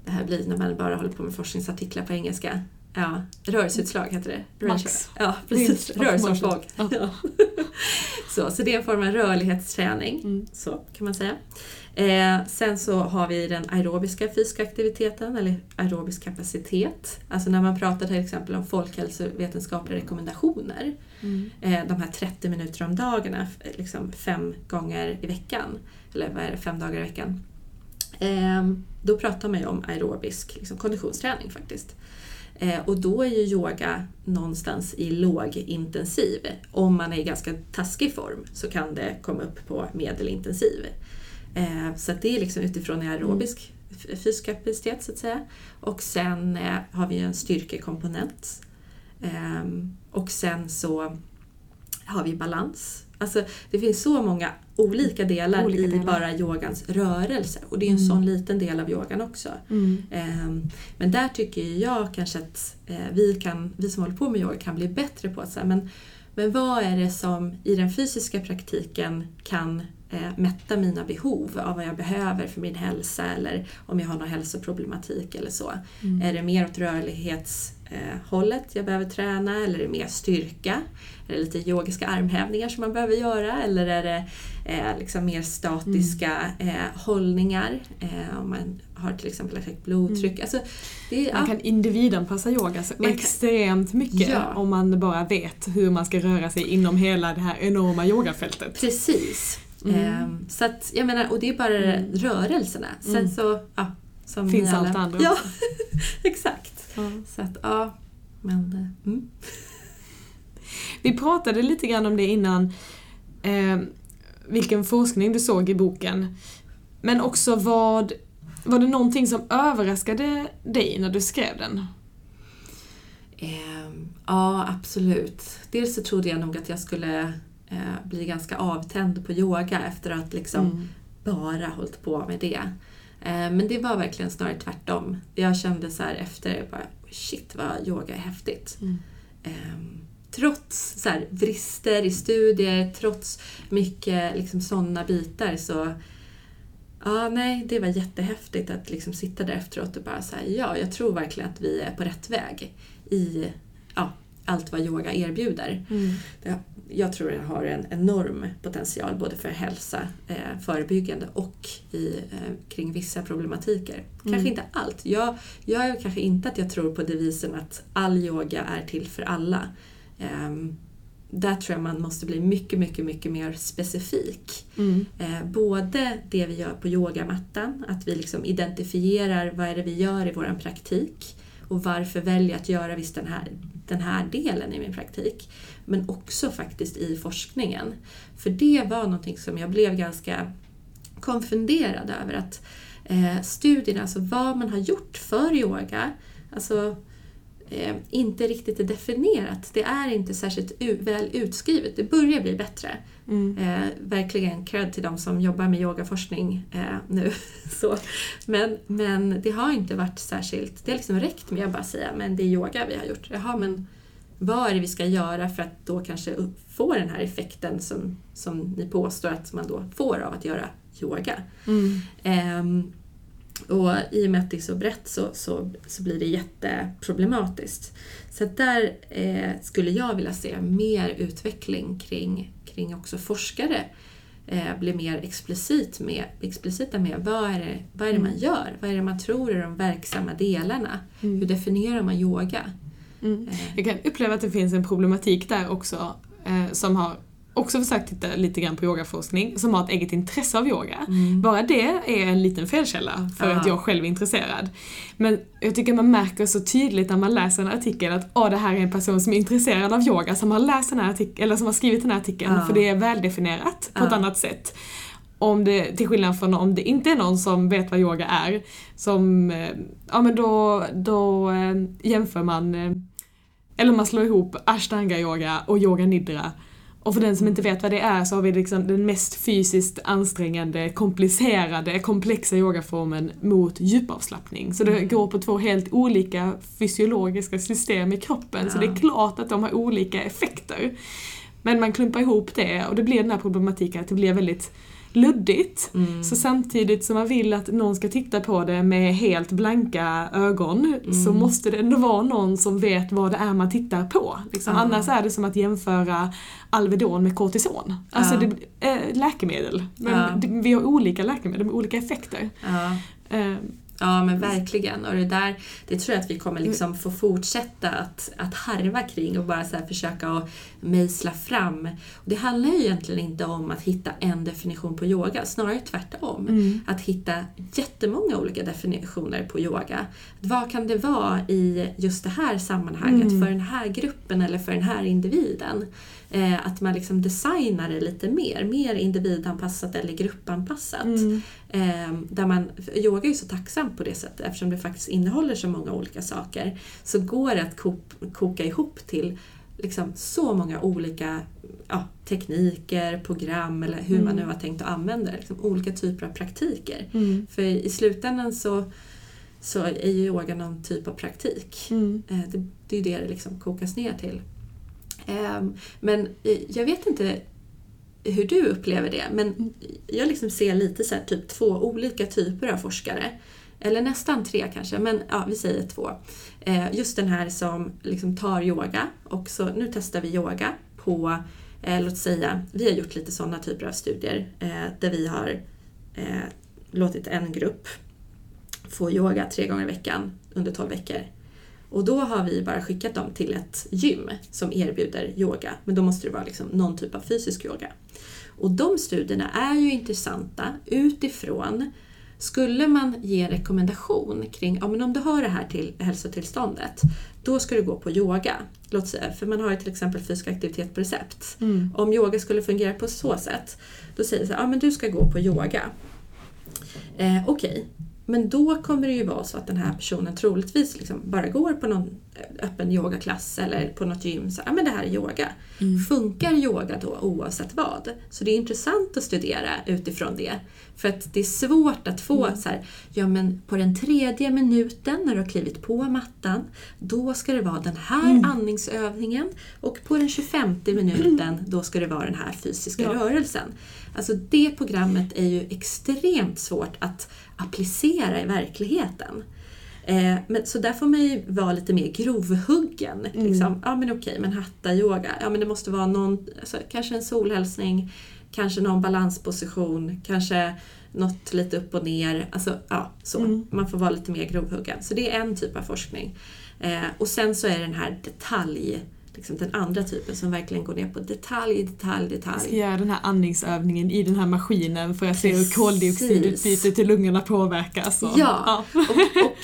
Det här blir när man bara håller på med forskningsartiklar på engelska. Ja, rörelseutslag heter det. Max. Ja, precis. Motion. Ja. så, så det är en form av rörlighetsträning. Mm. Så kan man säga. Eh, sen så har vi den aerobiska fysiska aktiviteten, eller aerobisk kapacitet. Alltså när man pratar till exempel om folkhälsovetenskapliga rekommendationer. Mm. Eh, de här 30 minuter om dagen, f- liksom fem gånger i veckan. Eller vad är det, fem dagar i veckan. Eh, då pratar man ju om aerobisk liksom, konditionsträning faktiskt. Eh, och då är ju yoga någonstans i lågintensiv. Om man är i ganska taskig form så kan det komma upp på medelintensiv. Eh, så det är liksom utifrån aerobisk fysisk kapacitet så att säga. Och sen eh, har vi ju en styrkekomponent. Ehm, och sen så har vi balans. Alltså det finns så många olika delar Olika i delar. bara yogans rörelse. Och det är en Mm. sån liten del av yogan också. Mm. Ehm, Men där tycker jag kanske att eh, vi, kan, vi som håller på med yoga kan bli bättre på att säga, men, men vad är det som i den fysiska praktiken kan eh, mätta mina behov av vad jag behöver för min hälsa eller om jag har någon hälsoproblematik eller så. Mm. Är det mer åt rörlighetshållet jag behöver träna eller är det mer styrka? Är det lite yogiska armhävningar som man behöver göra eller är det eh, liksom mer statiska Mm. eh, hållningar? Eh, om man har till exempel ett högt blodtryck. Alltså, det Man ja, kan individanpassa yoga så Man kan- extremt mycket Ja. om man bara vet hur man ska röra sig inom hela det här enorma yogafältet. Precis. Mm. Ehm, så att, jag menar, och det är bara Mm. rörelserna. Sen Mm. så, ja, som Finns alla. allt det andra Ja, exakt. Ja. Så att, ja. Men, eh, mm. Vi pratade lite grann om det innan, eh, vilken forskning du såg i boken. Men också vad, var det någonting som överraskade dig när du skrev den? Ehm, ja, absolut. Dels så trodde jag nog att jag skulle eh, bli ganska avtänd på yoga efter att liksom Mm. bara hållit på med det. Eh, men det var verkligen snarare tvärtom. Jag kände så här efter, bara, shit vad yoga är häftigt. Mm. Ehm, trots så här, brister i studier, trots mycket liksom, sådana bitar så Ja, nej, det var jättehäftigt att liksom sitta där efteråt och bara säga ja, jag tror verkligen att vi är på rätt väg i ja, allt vad yoga erbjuder. Mm. Det- Jag tror det har en enorm potential både för hälsa, eh, förebyggande och i, eh, kring vissa problematiker. Kanske Mm. inte allt. Jag, jag är kanske inte att jag tror på devisen att all yoga är till för alla. Ehm, där tror jag man måste bli mycket, mycket, mycket mer specifik. Mm. Eh, både det vi gör på yogamattan, att vi liksom identifierar vad är det vi gör i vår praktik och varför väljer jag att göra just den här, den här delen i min praktik. Men också faktiskt i forskningen. För det var någonting som jag blev ganska konfunderad över. att eh, Studierna, alltså vad man har gjort för yoga, alltså eh, inte riktigt är definierat. Det är inte särskilt väl utskrivet. Det börjar bli bättre. Mm. Eh, verkligen cred till de som jobbar med yogaforskning eh, nu. Så. Men, men det har inte varit särskilt... Det har liksom räckt med att bara säga men det är yoga vi har gjort. Jaha, men vad är det vi ska göra för att då kanske få den här effekten som, som ni påstår att man då får av att göra yoga? Mm. Ehm, och i och med att det är så brett så, så, så blir det jätteproblematiskt. Så där eh, skulle jag vilja se mer utveckling kring, kring också forskare eh, blir mer explicit med, explicita med vad är, det, vad är det man Mm. gör? Vad är det man tror är de verksamma delarna? Mm. Hur definierar man yoga? Mm. Jag kan uppleva att det finns en problematik där också eh, som har också försökt titta lite grann på yogaforskning, som har ett eget intresse av yoga. Mm. Bara det är en liten felkälla för Ja. att jag själv är intresserad. Men jag tycker man märker så tydligt när man läser en artikel att åh, det här är en person som är intresserad av yoga som har läst den här artikeln, eller som har skrivit den här artikeln, Ja. för det är väldefinierat på ett annat sätt. Om det, till skillnad från om det inte är någon som vet vad yoga är, som, eh, ja men då, då eh, jämför man, eh, eller man slår ihop ashtanga yoga och yoga nidra. Och för den som inte vet vad det är så har vi liksom den mest fysiskt ansträngande, komplicerade, komplexa yogaformen mot djupavslappning. Så det Mm. går på två helt olika fysiologiska system i kroppen, så Ja. det är klart att de har olika effekter. Men man klumpar ihop det och det blir den här problematiken att det blir väldigt luddigt. Mm. Så samtidigt som man vill att någon ska titta på det med helt blanka ögon så Mm. måste det ändå vara någon som vet vad det är man tittar på. Liksom. Ja. Annars är det som att jämföra Alvedon med kortison. Alltså det, eh, läkemedel. Men det, vi har olika läkemedel med olika effekter. Ja. Men verkligen. Och det där, det tror jag att vi kommer liksom få fortsätta att, att harva kring och bara så försöka att mejsla fram. Och det handlar ju egentligen inte om att hitta en definition på yoga, snarare tvärtom. mm. Att hitta jättemånga olika definitioner på yoga. Vad kan det vara i just det här sammanhanget Mm. för den här gruppen eller för den här individen? Eh, att man liksom designar det lite mer, mer individanpassat eller gruppanpassat. Mm. Eh, där man, yoga är ju så tacksamt på det sättet eftersom det faktiskt innehåller så många olika saker. Så går det att kop, koka ihop till liksom så många olika ja, tekniker, program eller hur man Mm. nu har tänkt att använda det. Liksom olika typer av praktiker. Mm. För i slutändan så, så är ju yoga någon typ av praktik. Mm. Eh, Det, det är ju det det liksom kokas ner till. Ehm, men eh, jag vet inte hur du upplever det, men jag liksom ser lite så här, typ två olika typer av forskare. Eller nästan tre kanske, men ja, vi säger två. Eh, just den här som liksom tar yoga och så nu testar vi yoga på, eh, låt säga, vi har gjort lite sådana typer av studier där vi har låtit en grupp få yoga tre gånger i veckan under 12 veckor. Och då har vi bara skickat dem till ett gym som erbjuder yoga, men då måste det vara liksom någon typ av fysisk yoga. Och de studierna är ju intressanta utifrån skulle man ge en rekommendation kring ja, men om du har det här till hälsotillståndet, då ska du gå på yoga. Låt säga, för man har ju till exempel fysisk aktivitet på recept. Mm. Om yoga skulle fungera på så sätt, då säger det så här, ja men du ska gå på yoga. Eh, Okej, men då kommer det ju vara så att den här personen troligtvis liksom bara går på någon öppen yogaklass eller på något gym. Så, ja men det här är yoga. Mm. Funkar yoga då oavsett vad? Så det är intressant att studera utifrån det. För att det är svårt att få Mm. så här, ja men på den tredje minuten när du har klivit på mattan, då ska det vara den här Mm. andningsövningen och på den 25 minuten, då ska det vara den här fysiska Ja. rörelsen. Alltså det programmet är ju extremt svårt att applicera i verkligheten. Eh, men, så där får man ju vara lite mer grovhuggen. Mm. Liksom. Ja men okej, men hatta-yoga, ja men det måste vara någon, alltså, kanske en solhälsning, kanske någon balansposition, kanske något lite upp och ner. Alltså, ja, så. Mm. Man får vara lite mer grovhuggen. Så det är en typ av forskning. Eh, och sen så är det den här detalj, liksom den andra typen som verkligen går ner på detalj, detalj, Jag ska detalj. göra den här andningsövningen i den här maskinen för att se hur koldioxidutbytet till lungorna påverkas. Och, Ja. Och, och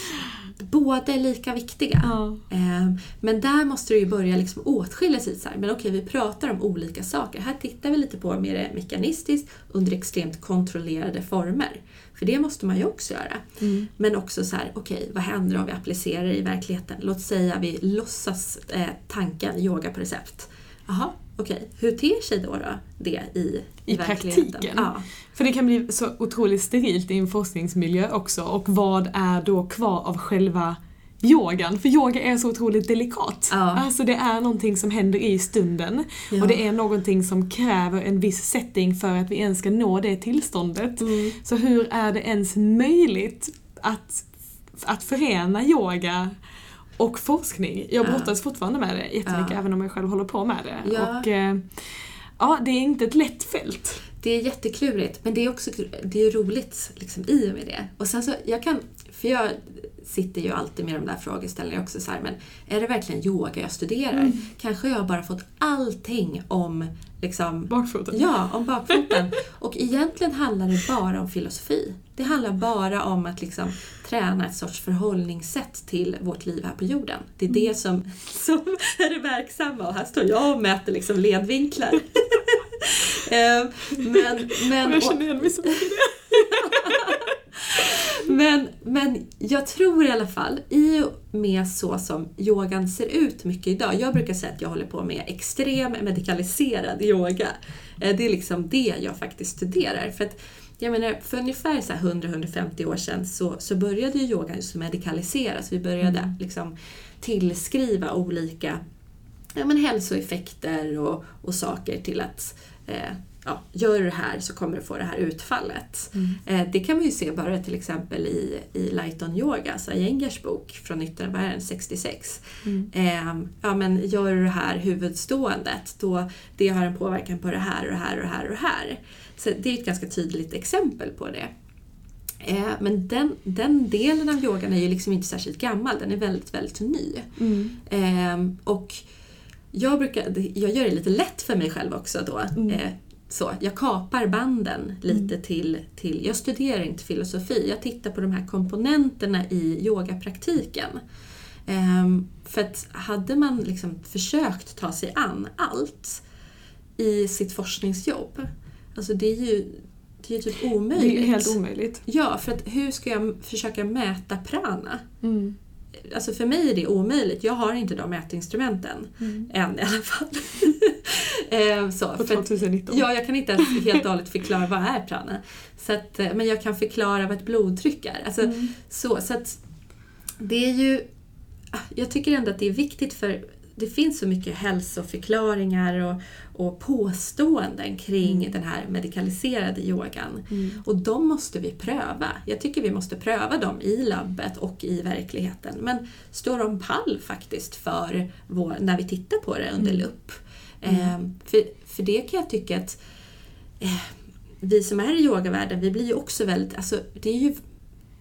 båda är lika viktiga. Ja. Eh, Men där måste du ju börja liksom åtskilja sig. Så här. Men okej, vi pratar om olika saker. Här tittar vi lite på mer mekanistiskt under extremt kontrollerade former. För det måste man ju också göra. Mm. Men också så här, okej, vad händer om vi applicerar det i verkligheten? Låt säga vi låtsas eh, tanken yoga på recept. Jaha, okej, hur ter sig då, då det i, I verkligheten? praktiken. Ja. För det kan bli så otroligt sterilt i en forskningsmiljö också och vad är då kvar av själva yogan? För yoga är så otroligt delikat. Ja. Alltså det är någonting som händer i stunden Ja. och det är någonting som kräver en viss setting för att vi ens ska nå det tillståndet. Mm. Så hur är det ens möjligt att, att förena yoga och forskning? Jag Ja. brottas fortfarande med det jättemycket Ja. även om jag själv håller på med det. Ja. Och, eh, ja, det är inte ett lätt fält. Det är jätteklurigt, men det är också det är roligt liksom, i och med det. Och sen så, jag kan, för jag sitter ju alltid med de där frågeställningarna också så här, men är det verkligen yoga jag studerar? Mm. Kanske jag har bara fått allting om liksom, Bakfoten. Ja, om bakfoten. Och egentligen handlar det bara om filosofi. Det handlar bara om att liksom träna ett sorts förhållningssätt till vårt liv här på jorden. Det är Mm. det som, som är det verksamma. Och här står jag och mäter liksom ledvinklar. Eh, men, men, jag känner igen mig så mycket i det. men, men jag tror i alla fall, i och med så som yogan ser ut mycket idag. Jag brukar säga att jag håller på med extrem medikaliserad yoga. Eh, Det är liksom det jag faktiskt studerar. För att, jag menar, för ungefär så här 100-150 år sedan så, så började ju yogan just medikaliseras. Vi började Mm. liksom tillskriva olika ja, men hälsoeffekter och, och saker till att eh, ja, gör du det här så kommer du få det här utfallet. Mm. Eh, det kan man ju se bara till exempel i, i Lighton Yoga, alltså Iyengers bok från 1966. Mm. Eh, ja, men gör du det här huvudståendet, då det har en påverkan på det här och det här och det här och det här. Så det är ett ganska tydligt exempel på det. Eh, men den, den delen av yogan är ju liksom inte särskilt gammal, den är väldigt, väldigt ny. Mm. Ehm, och jag, brukar, jag gör det lite lätt för mig själv också då. Mm. Eh, så, jag kapar banden lite till, till... Jag studerar inte filosofi, jag tittar på de här komponenterna i yogapraktiken. Ehm, för att hade man liksom försökt ta sig an allt i sitt forskningsjobb, alltså det är ju, det är ju typ omöjligt. Det är helt omöjligt. Ja, för att hur ska jag försöka mäta prana? Mm. Alltså för mig är det omöjligt. Jag har inte de mätinstrumenten. Mm. Än i alla fall. Eh, så, På för att, 2019. ja, jag kan inte ens helt och hållet förklara vad är prana. Så att, eh, men jag kan förklara vad ett blodtryck är. Alltså, Mm. så, så att det är ju... Jag tycker ändå att det är viktigt för det finns så mycket hälsoförklaringar och, och påståenden kring Mm. den här medikaliserade yogan. Mm. Och de måste vi pröva. Jag tycker vi måste pröva dem i labbet och i verkligheten. Men står de pall faktiskt för vår, när vi tittar på det under Mm. lupp? Ehm, för, för det kan jag tycka att eh, vi som är i yogavärlden, vi blir ju också väldigt... Alltså, det är ju,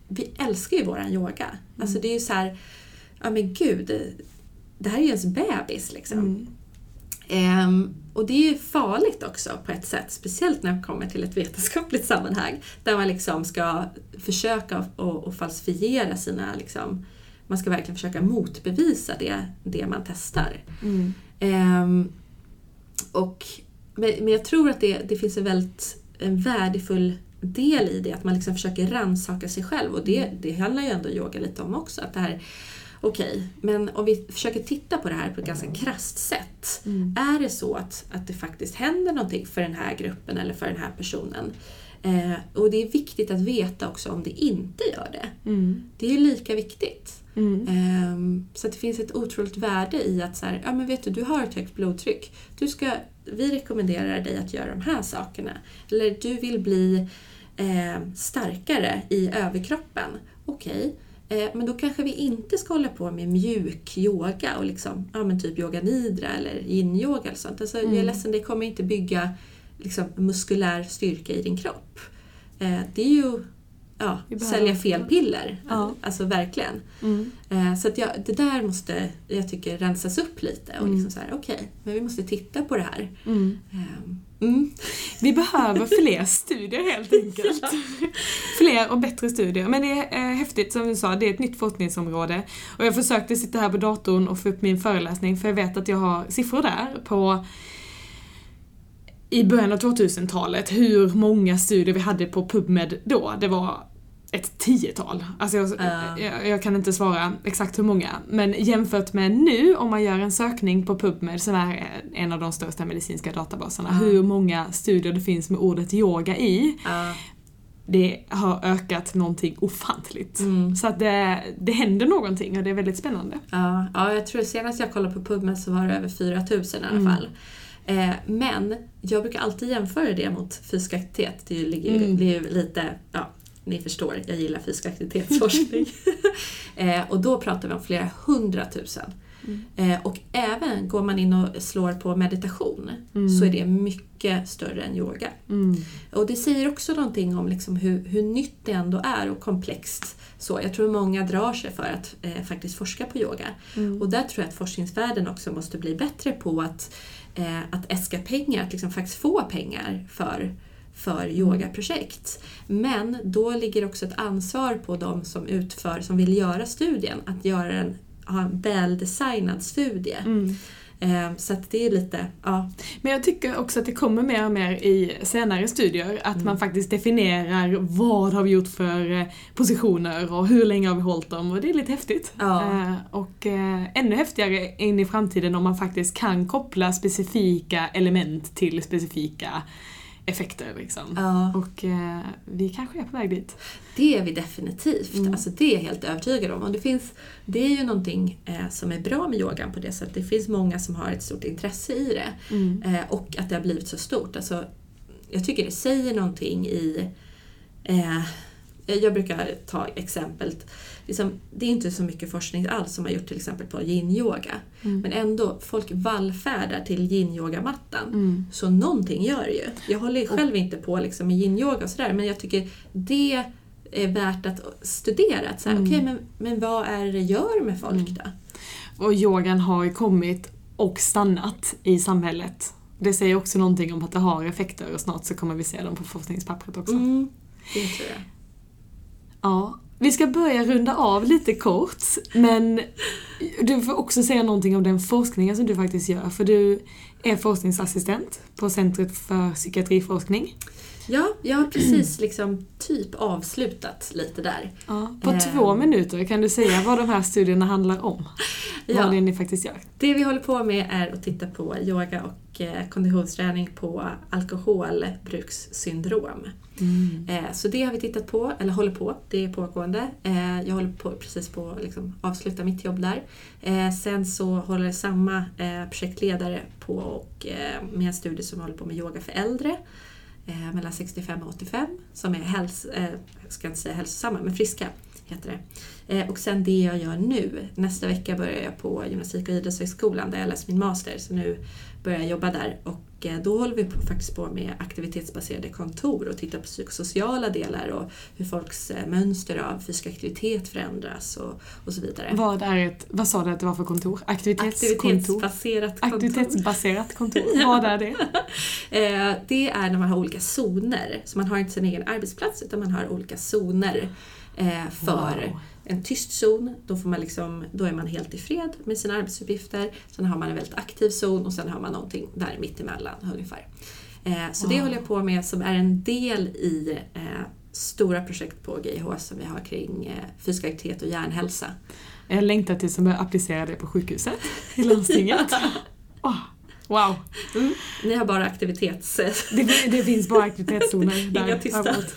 vi älskar ju våran yoga. Alltså det är ju så här, ja men gud, det här är ju ens bebis liksom. Mm. Ehm, och det är ju farligt också på ett sätt, speciellt när det kommer till ett vetenskapligt sammanhang. Där man liksom ska försöka och, och falsifiera sina... Liksom, man ska verkligen försöka motbevisa det, det man testar. Mm. Ehm, och, men, men jag tror att det, det finns en väldigt en värdefull del i det, att man liksom försöker rannsaka sig själv. Och det, det handlar ju ändå yoga lite om också. Att det här, Okej, men om vi försöker titta på det här på ett ganska krasst sätt. Mm. Är det så att, att det faktiskt händer någonting för den här gruppen eller för den här personen? Eh, och det är viktigt att veta också om det inte gör det. Mm. Det är lika viktigt. Mm. Ehm, så att det finns ett otroligt värde i att så här, ja men vet du, du har ett högt blodtryck. Du ska, vi rekommenderar dig att göra de här sakerna. Eller du vill bli eh, starkare i överkroppen. Okej, eh, men då kanske vi inte ska hålla på med mjuk yoga och liksom, ja men typ yoga nidra eller yin-yoga eller sånt. Alltså, Jag är Mm. ledsen, det kommer inte bygga liksom, muskulär styrka i din kropp. Eh, det är ju ja, sälja fel piller. Ja. Alltså verkligen. Mm. Eh, Så att jag, det där måste, jag tycker, rensas upp lite och Mm. liksom så här, okej, men vi måste titta på det här. Mm. Ehm, Mm. Vi behöver fler studier helt enkelt. fler och bättre studier. Men det är eh, häftigt som du sa, det är ett nytt forskningsområde. Och jag försökte sitta här på datorn och få upp min föreläsning för jag vet att jag har siffror där på i början av 2000-talet hur många studier vi hade på PubMed då. Det var ett tiotal. Alltså jag, Ja. jag, jag kan inte svara exakt hur många. Men jämfört med nu, om man gör en sökning på PubMed som är en av de största medicinska databaserna, Ja. hur många studier det finns med ordet yoga i. Ja. Det har ökat någonting ofantligt. Mm. Så att det, det händer någonting och det är väldigt spännande. Ja, ja, jag tror senast jag kollade på PubMed så var det över 4000 i alla Mm. fall. Eh, men jag brukar alltid jämföra det mot fysisk aktivitet. Det ligger, ju- Mm. lite, ja, ni förstår, jag gillar fysisk aktivitetsforskning. eh, och då pratar vi om flera hundratusen. Mm. Eh, och även går man in och slår på meditation Mm. så är det mycket större än yoga. Mm. Och det säger också någonting om liksom hur, hur nytt det ändå är och komplext. Så jag tror många drar sig för att eh, faktiskt forska på yoga. Mm. Och där tror jag att forskningsvärlden också måste bli bättre på att, eh, att äska pengar, att liksom faktiskt få pengar för, för yogaprojekt. Men då ligger också ett ansvar på de som utför, som vill göra studien, att göra en, ha en väldesignad studie. Mm. Eh, så att det är lite, ja, Men jag tycker också att det kommer mer och mer i senare studier att Mm. man faktiskt definierar vad har vi gjort för eh, positioner och hur länge har vi hållit dem och det är lite häftigt. Ja. Eh, Och eh, ännu häftigare in i framtiden om man faktiskt kan koppla specifika element till specifika effekter liksom. ja. Och eh, vi kanske är på väg dit. Det är vi definitivt. Mm. Alltså det är jag helt övertygad om. Och det, finns, det är ju någonting eh, som är bra med yogan på det sättet. Det finns många som har ett stort intresse i det. Mm. Eh, och att det har blivit så stort. Alltså, jag tycker det säger någonting i... Jag brukar ta exemplet. Liksom, det är inte så mycket forskning alls som har gjort till exempel på yin-yoga. Mm. Men ändå, folk vallfärdar till yin-yogamattan. Mm. Så någonting gör det ju. Jag håller själv inte på liksom med yin-yoga och sådär men jag tycker det är värt att studera. Att så här, Mm. okej, men, men vad är det det gör med folk Mm. då? Och yogan har ju kommit och stannat i samhället. Det säger också någonting om att det har effekter och snart så kommer vi se dem på forskningspappret också. Mm, det tror jag. Ja, vi ska börja runda av lite kort, men du får också säga någonting om den forskningen som du faktiskt gör, för du är forskningsassistent på Centret för psykiatriforskning. Ja, jag har precis liksom typ avslutat lite där. Ja, på Eh. två minuter kan du säga vad de här studierna handlar om. Ja. Vad det ni faktiskt gör. Det vi håller på med är att titta på yoga och eh, konditionsträning på alkoholbrukssyndrom. Eh, Så det har vi tittat på, eller håller på, det är pågående. Eh, Jag håller på, precis på att liksom avsluta mitt jobb där. Eh, Sen så håller samma eh, projektledare på och, eh, med en studie som håller på med yoga för äldre eh, mellan 65 och 85 som är häls eh, ska inte säga hälsosamma, men friska heter det. Eh, Och sen det jag gör nu, nästa vecka börjar jag på Gymnastik och idrottshögskolan där jag läser min master, så nu börjar jag jobba där. Och eh, då håller vi på, faktiskt på med aktivitetsbaserade kontor och tittar på psykosociala delar och hur folks eh, mönster av fysisk aktivitet förändras och, och så vidare. Vad, är ett, vad sa du att det var för kontor? Aktivitetskontor? Aktivitetsbaserat kontor. Aktivitetsbaserat kontor, vad är det? Eh, det är när man har olika zoner. Så man har inte sin egen arbetsplats utan man har olika zoner för Wow. En tyst zon. Då, får man liksom, då är man helt i fred med sina arbetsuppgifter. Sen har man en väldigt aktiv zon och sen har man någonting där mittemellan ungefär. Eh, så det Wow. håller jag på med som är en del i eh, stora projekt på GIH som vi har kring eh, fysisk aktivitet och hjärnhälsa. Jag längtar tills de börjar applicera det på sjukhuset i landstinget. Åh, wow! Ni har bara aktivitets... Det, det finns bara aktivitetszoner där. Inga tysta. överallt.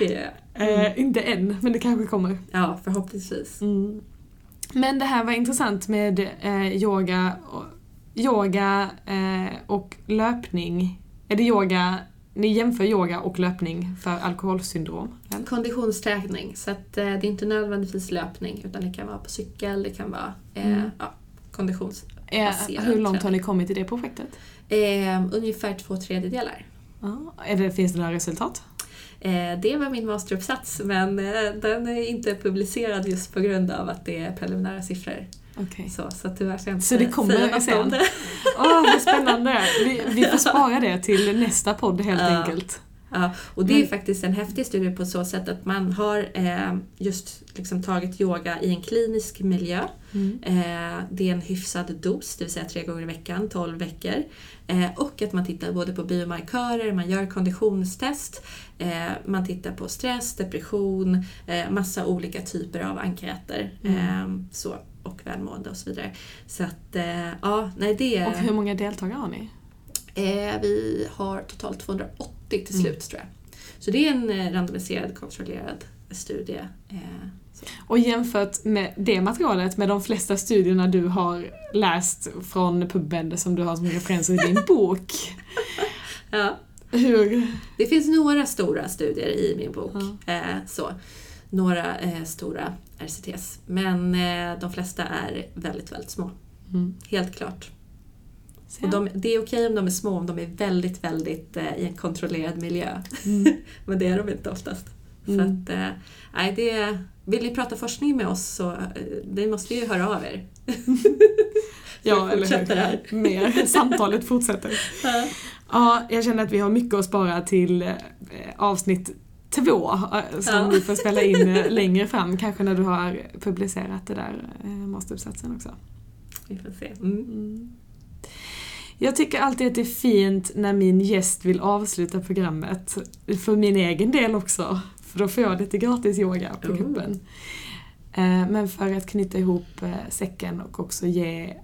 Nej. ja, det, Eh, inte än, men det kanske kommer. ja, förhoppningsvis. Mm. Men det här var intressant med eh, yoga, och, yoga eh, och löpning. Är det yoga, ni jämför yoga och löpning för alkoholsyndrom? eller? Konditionsträning, så att, eh, det är inte nödvändigtvis löpning utan det kan vara på cykel, det kan vara eh, Mm. ja, konditions... Eh, hur långt har träning. ni kommit i det projektet? Eh, ungefär två tredjedelar. Ja, är det, finns det några resultat? Eh, det var min masteruppsats men eh, den är inte publicerad just på grund av att det är preliminära siffror. Okej. Så, så tyvärr ska jag inte Så det kommer säga något sen? om det. Åh, vad spännande! Vi, vi får spara det till nästa podd helt Ja. enkelt. Ja, och det är Men- faktiskt en häftig studie på så sätt att man har eh, just liksom tagit yoga i en klinisk miljö. Mm. Eh, det är en hyfsad dos, det vill säga tre gånger i veckan, 12 veckor. Eh, och att man tittar både på biomarkörer, man gör konditionstest, man tittar på stress, depression, eh, massa olika typer av enkäter. Mm. Eh, så, och välmående och så vidare. Så att, eh, ja, nej det Och hur många deltagare har ni? Eh, vi har totalt 280 till Mm. slut tror jag. Så det är en eh, randomiserad, kontrollerad studie. Eh, så. Och jämfört med det materialet med de flesta studierna du har läst från PubMed som du har som referenser i din bok. Ja, Hur... det finns några stora studier i min bok. Ja. Eh, så. Några eh, stora RCTs. Men eh, de flesta är väldigt, väldigt små. Mm. Helt klart. Så, Och de, det är okej om de är små om de är väldigt, väldigt eh, i en kontrollerad miljö. mm. Men det är de inte oftast. Så Mm. att, eh, nej, det, vill ni prata forskning med oss så eh, det måste ju höra av er. Ja, fortsätter här. Mer. Samtalet fortsätter. Ja. Ja, jag känner att vi har mycket att spara till eh, avsnitt två eh, som Ja. vi får spela in eh, längre fram, kanske när du har publicerat det där masteruppsatsen också. Vi får se. Mm. Mm. Jag tycker alltid att det är fint när min gäst vill avsluta programmet, för min egen del också, för då får jag lite gratis yoga på Oh. gruppen. Eh, Men för att knyta ihop säcken och också ge,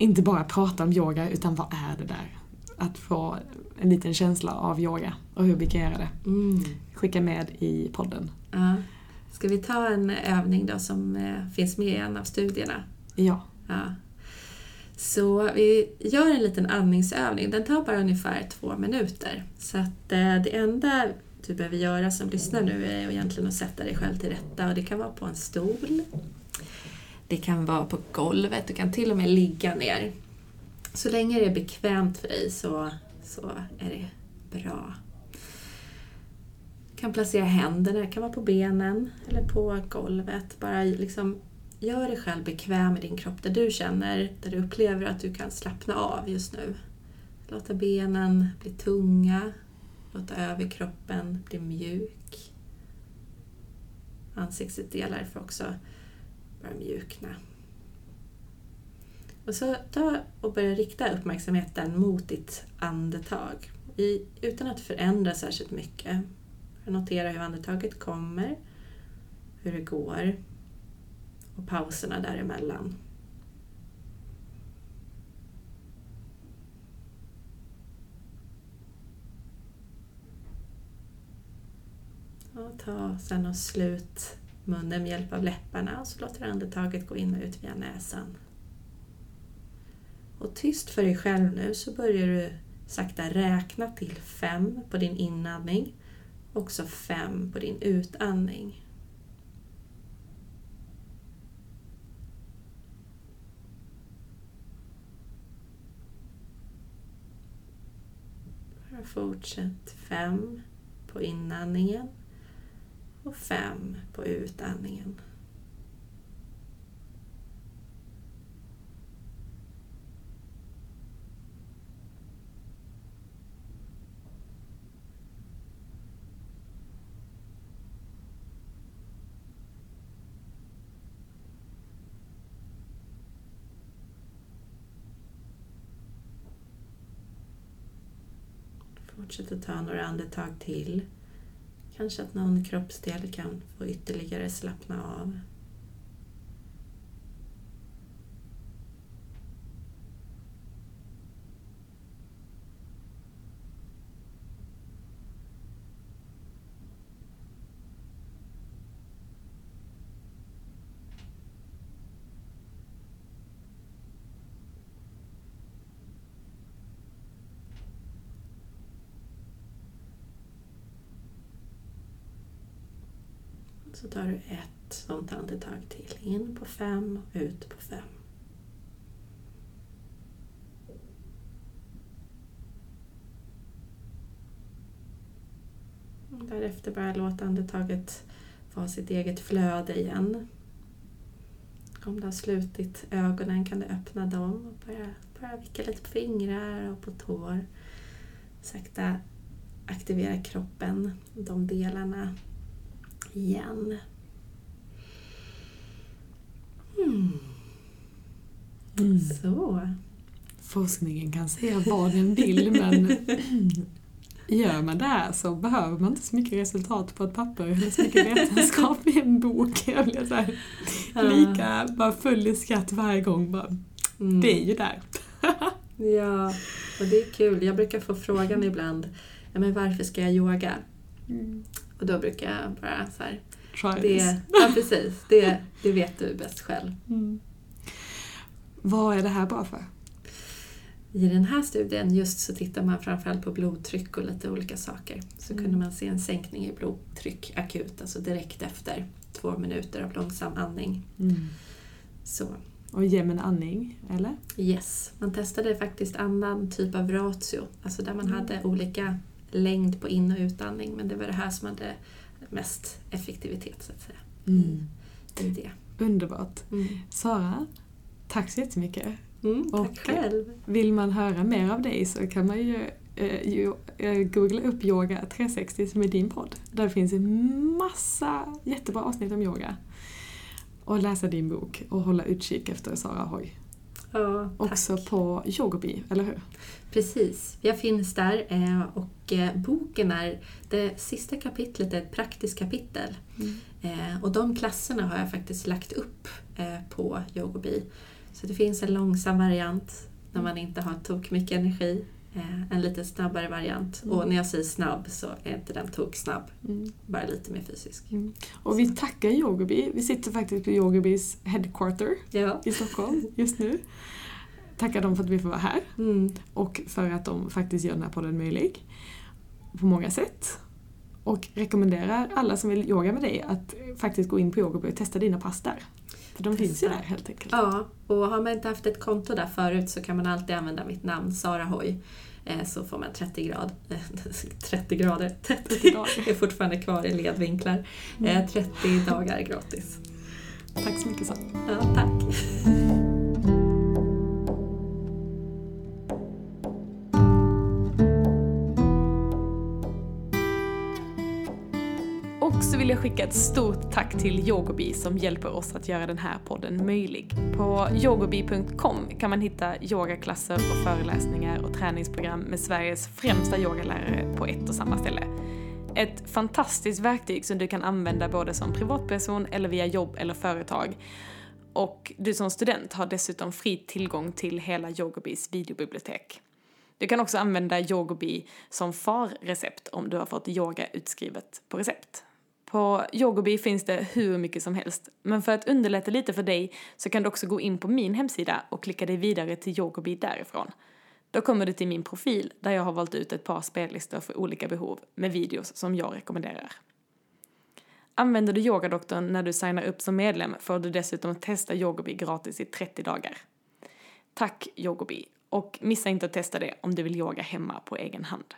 inte bara prata om yoga, utan vad är det där? Att få en liten känsla av yoga och hur vi kan göra det. Mm. Skicka med i podden. Ja. Ska vi ta en övning då som eh, finns med i en av studierna? Ja. Ja. Så vi gör en liten andningsövning. Den tar bara ungefär två minuter. Så att eh, det enda du behöver göra som lyssnar nu är egentligen att sätta dig själv till rätta. Och det kan vara på en stol. Det kan vara på golvet. Du kan till och med ligga ner. Så länge det är bekvämt för dig så, så är det bra. Du kan placera händerna, det kan vara på benen eller på golvet. Bara liksom Gör dig själv bekväm i din kropp där du känner, där du upplever att du kan slappna av just nu. Låta benen bli tunga, låta överkroppen bli mjuk. Ansiktsdelar får också börjar mjukna. Och så ta och börja rikta uppmärksamheten mot ditt andetag. I, utan att förändra särskilt mycket. Notera hur andetaget kommer, hur det går och pauserna däremellan. Och ta sen och slut munnen med hjälp av läpparna och så låter du andetaget gå in och ut via näsan. Och tyst för dig själv nu så börjar du sakta räkna till fem på din inandning och så fem på din utandning. Bara fortsätt fem på inandningen och fem på utandningen. Fortsätt att ta några andetag till. Kanske att någon kroppsdel kan få ytterligare slappna av. Så tar du ett sånt andetag till. In på fem och ut på fem. Därefter bara låta andetaget vara sitt eget flöde igen. Om du har slutit ögonen kan du öppna dem och börja, börja vicka lite på fingrar och på tår. Sakta aktivera kroppen, de delarna igen. Mm. Mm. Så. Forskningen kan säga vad den vill men gör man det så behöver man inte så mycket resultat på ett papper eller så mycket vetenskap i en bok. Jag blir så här, lika bara full i skratt varje gång. Bara, Mm. det är ju där. Ja, och det är kul. Jag brukar få frågan ibland, ja, men varför ska jag yoga? Och då brukar jag bara så här, Try this. det, ja precis, det, det vet du bäst själv. Mm. Vad är det här bra för? I den här studien just så tittar man framförallt på blodtryck och lite olika saker. Så Mm. kunde man se en sänkning i blodtryck akut, alltså direkt efter två minuter av långsam andning. Så Och jämn andning, eller? yes, man testade faktiskt annan typ av ratio, alltså där man Mm. hade olika längd på in och utandning, men det var det här som hade mest effektivitet så att säga. I det. Underbart. Mm. Sara, tack så jättemycket. Mm, tack Och- själv. Vill man höra mer av dig så kan man ju, eh, eh, googla upp Yoga 360 som är din podd. Där finns en massa jättebra avsnitt om yoga. Och läsa din bok och hålla utkik efter Sara Hoy. Ja. Också på Yogobi, eller hur? Precis, jag finns där eh, och eh, boken är, det sista kapitlet är ett praktiskt kapitel. Eh, Och de klasserna har jag faktiskt lagt upp på Yogobi. Så det finns en långsam variant när man inte har tok mycket energi. Eh, En lite snabbare variant. Mm. Och när jag säger snabb så är inte den tok snabb, Mm. bara lite mer fysisk. Och vi tackar Yogobi. Vi sitter faktiskt på Yogobis headquarter Ja. i Stockholm just nu. Tackar dem för att vi får vara här. Mm. och för att de faktiskt gör den här podden möjlig på många sätt. Och rekommenderar alla som vill yoga med dig att faktiskt gå in på Yogoby och testa dina pass där. För de finns ju där helt enkelt. Ja, och har man inte haft ett konto där förut så kan man alltid använda mitt namn, Sara Hoy. Eh, Så får man 30 grad, 30 grader, 30 dagar. är fortfarande kvar i ledvinklar. Eh, 30 dagar gratis. Tack så mycket Sara. Ja, tack. Vill jag skicka ett stort tack till Yogobi som hjälper oss att göra den här podden möjlig. På yogobi.com kan man hitta yogaklasser och föreläsningar och träningsprogram med Sveriges främsta yogalärare på ett och samma ställe. Ett fantastiskt verktyg som du kan använda både som privatperson eller via jobb eller företag. Och du som student har dessutom fri tillgång till hela Yogobis videobibliotek. Du kan också använda Yogobi som farrecept om du har fått yoga utskrivet på recept. På Yogobi finns det hur mycket som helst, men för att underlätta lite för dig så kan du också gå in på min hemsida och klicka dig vidare till Yogobi därifrån. Då kommer du till min profil där jag har valt ut ett par spellistor för olika behov med videos som jag rekommenderar. Använder du Yogadoktorn när du signar upp som medlem får du dessutom testa Yogobi gratis i 30 dagar. Tack Yogobi! Och missa inte att testa det om du vill yoga hemma på egen hand.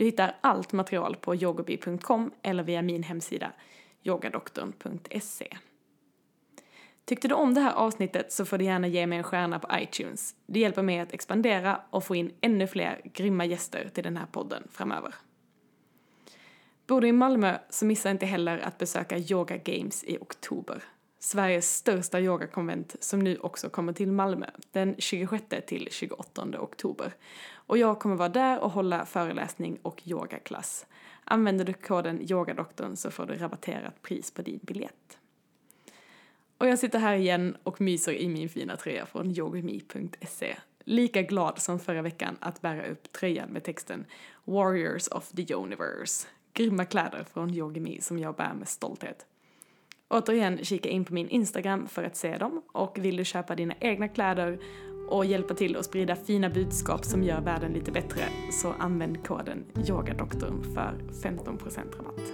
Du hittar allt material på yogobi.com eller via min hemsida yogadoktorn.se. Tyckte du om det här avsnittet så får du gärna ge mig en stjärna på iTunes. Det hjälper mig att expandera och få in ännu fler grymma gäster till den här podden framöver. Bor du i Malmö så missa inte heller att besöka Yoga Games i oktober. Sveriges största yogakonvent som nu också kommer till Malmö den 26 till 28 oktober. Och jag kommer vara där och hålla föreläsning och yogaklass. Använder du koden yogadoktorn så får du rabatterat pris på din biljett. Och jag sitter här igen och myser i min fina tröja från yogami.se. Lika glad som förra veckan att bära upp tröjan med texten Warriors of the Universe. Grymma kläder från Yogimi som jag bär med stolthet. Återigen, kika in på min Instagram för att se dem och vill du köpa dina egna kläder och hjälpa till att sprida fina budskap som gör världen lite bättre så använd koden YOGADoktorn för 15% rabatt.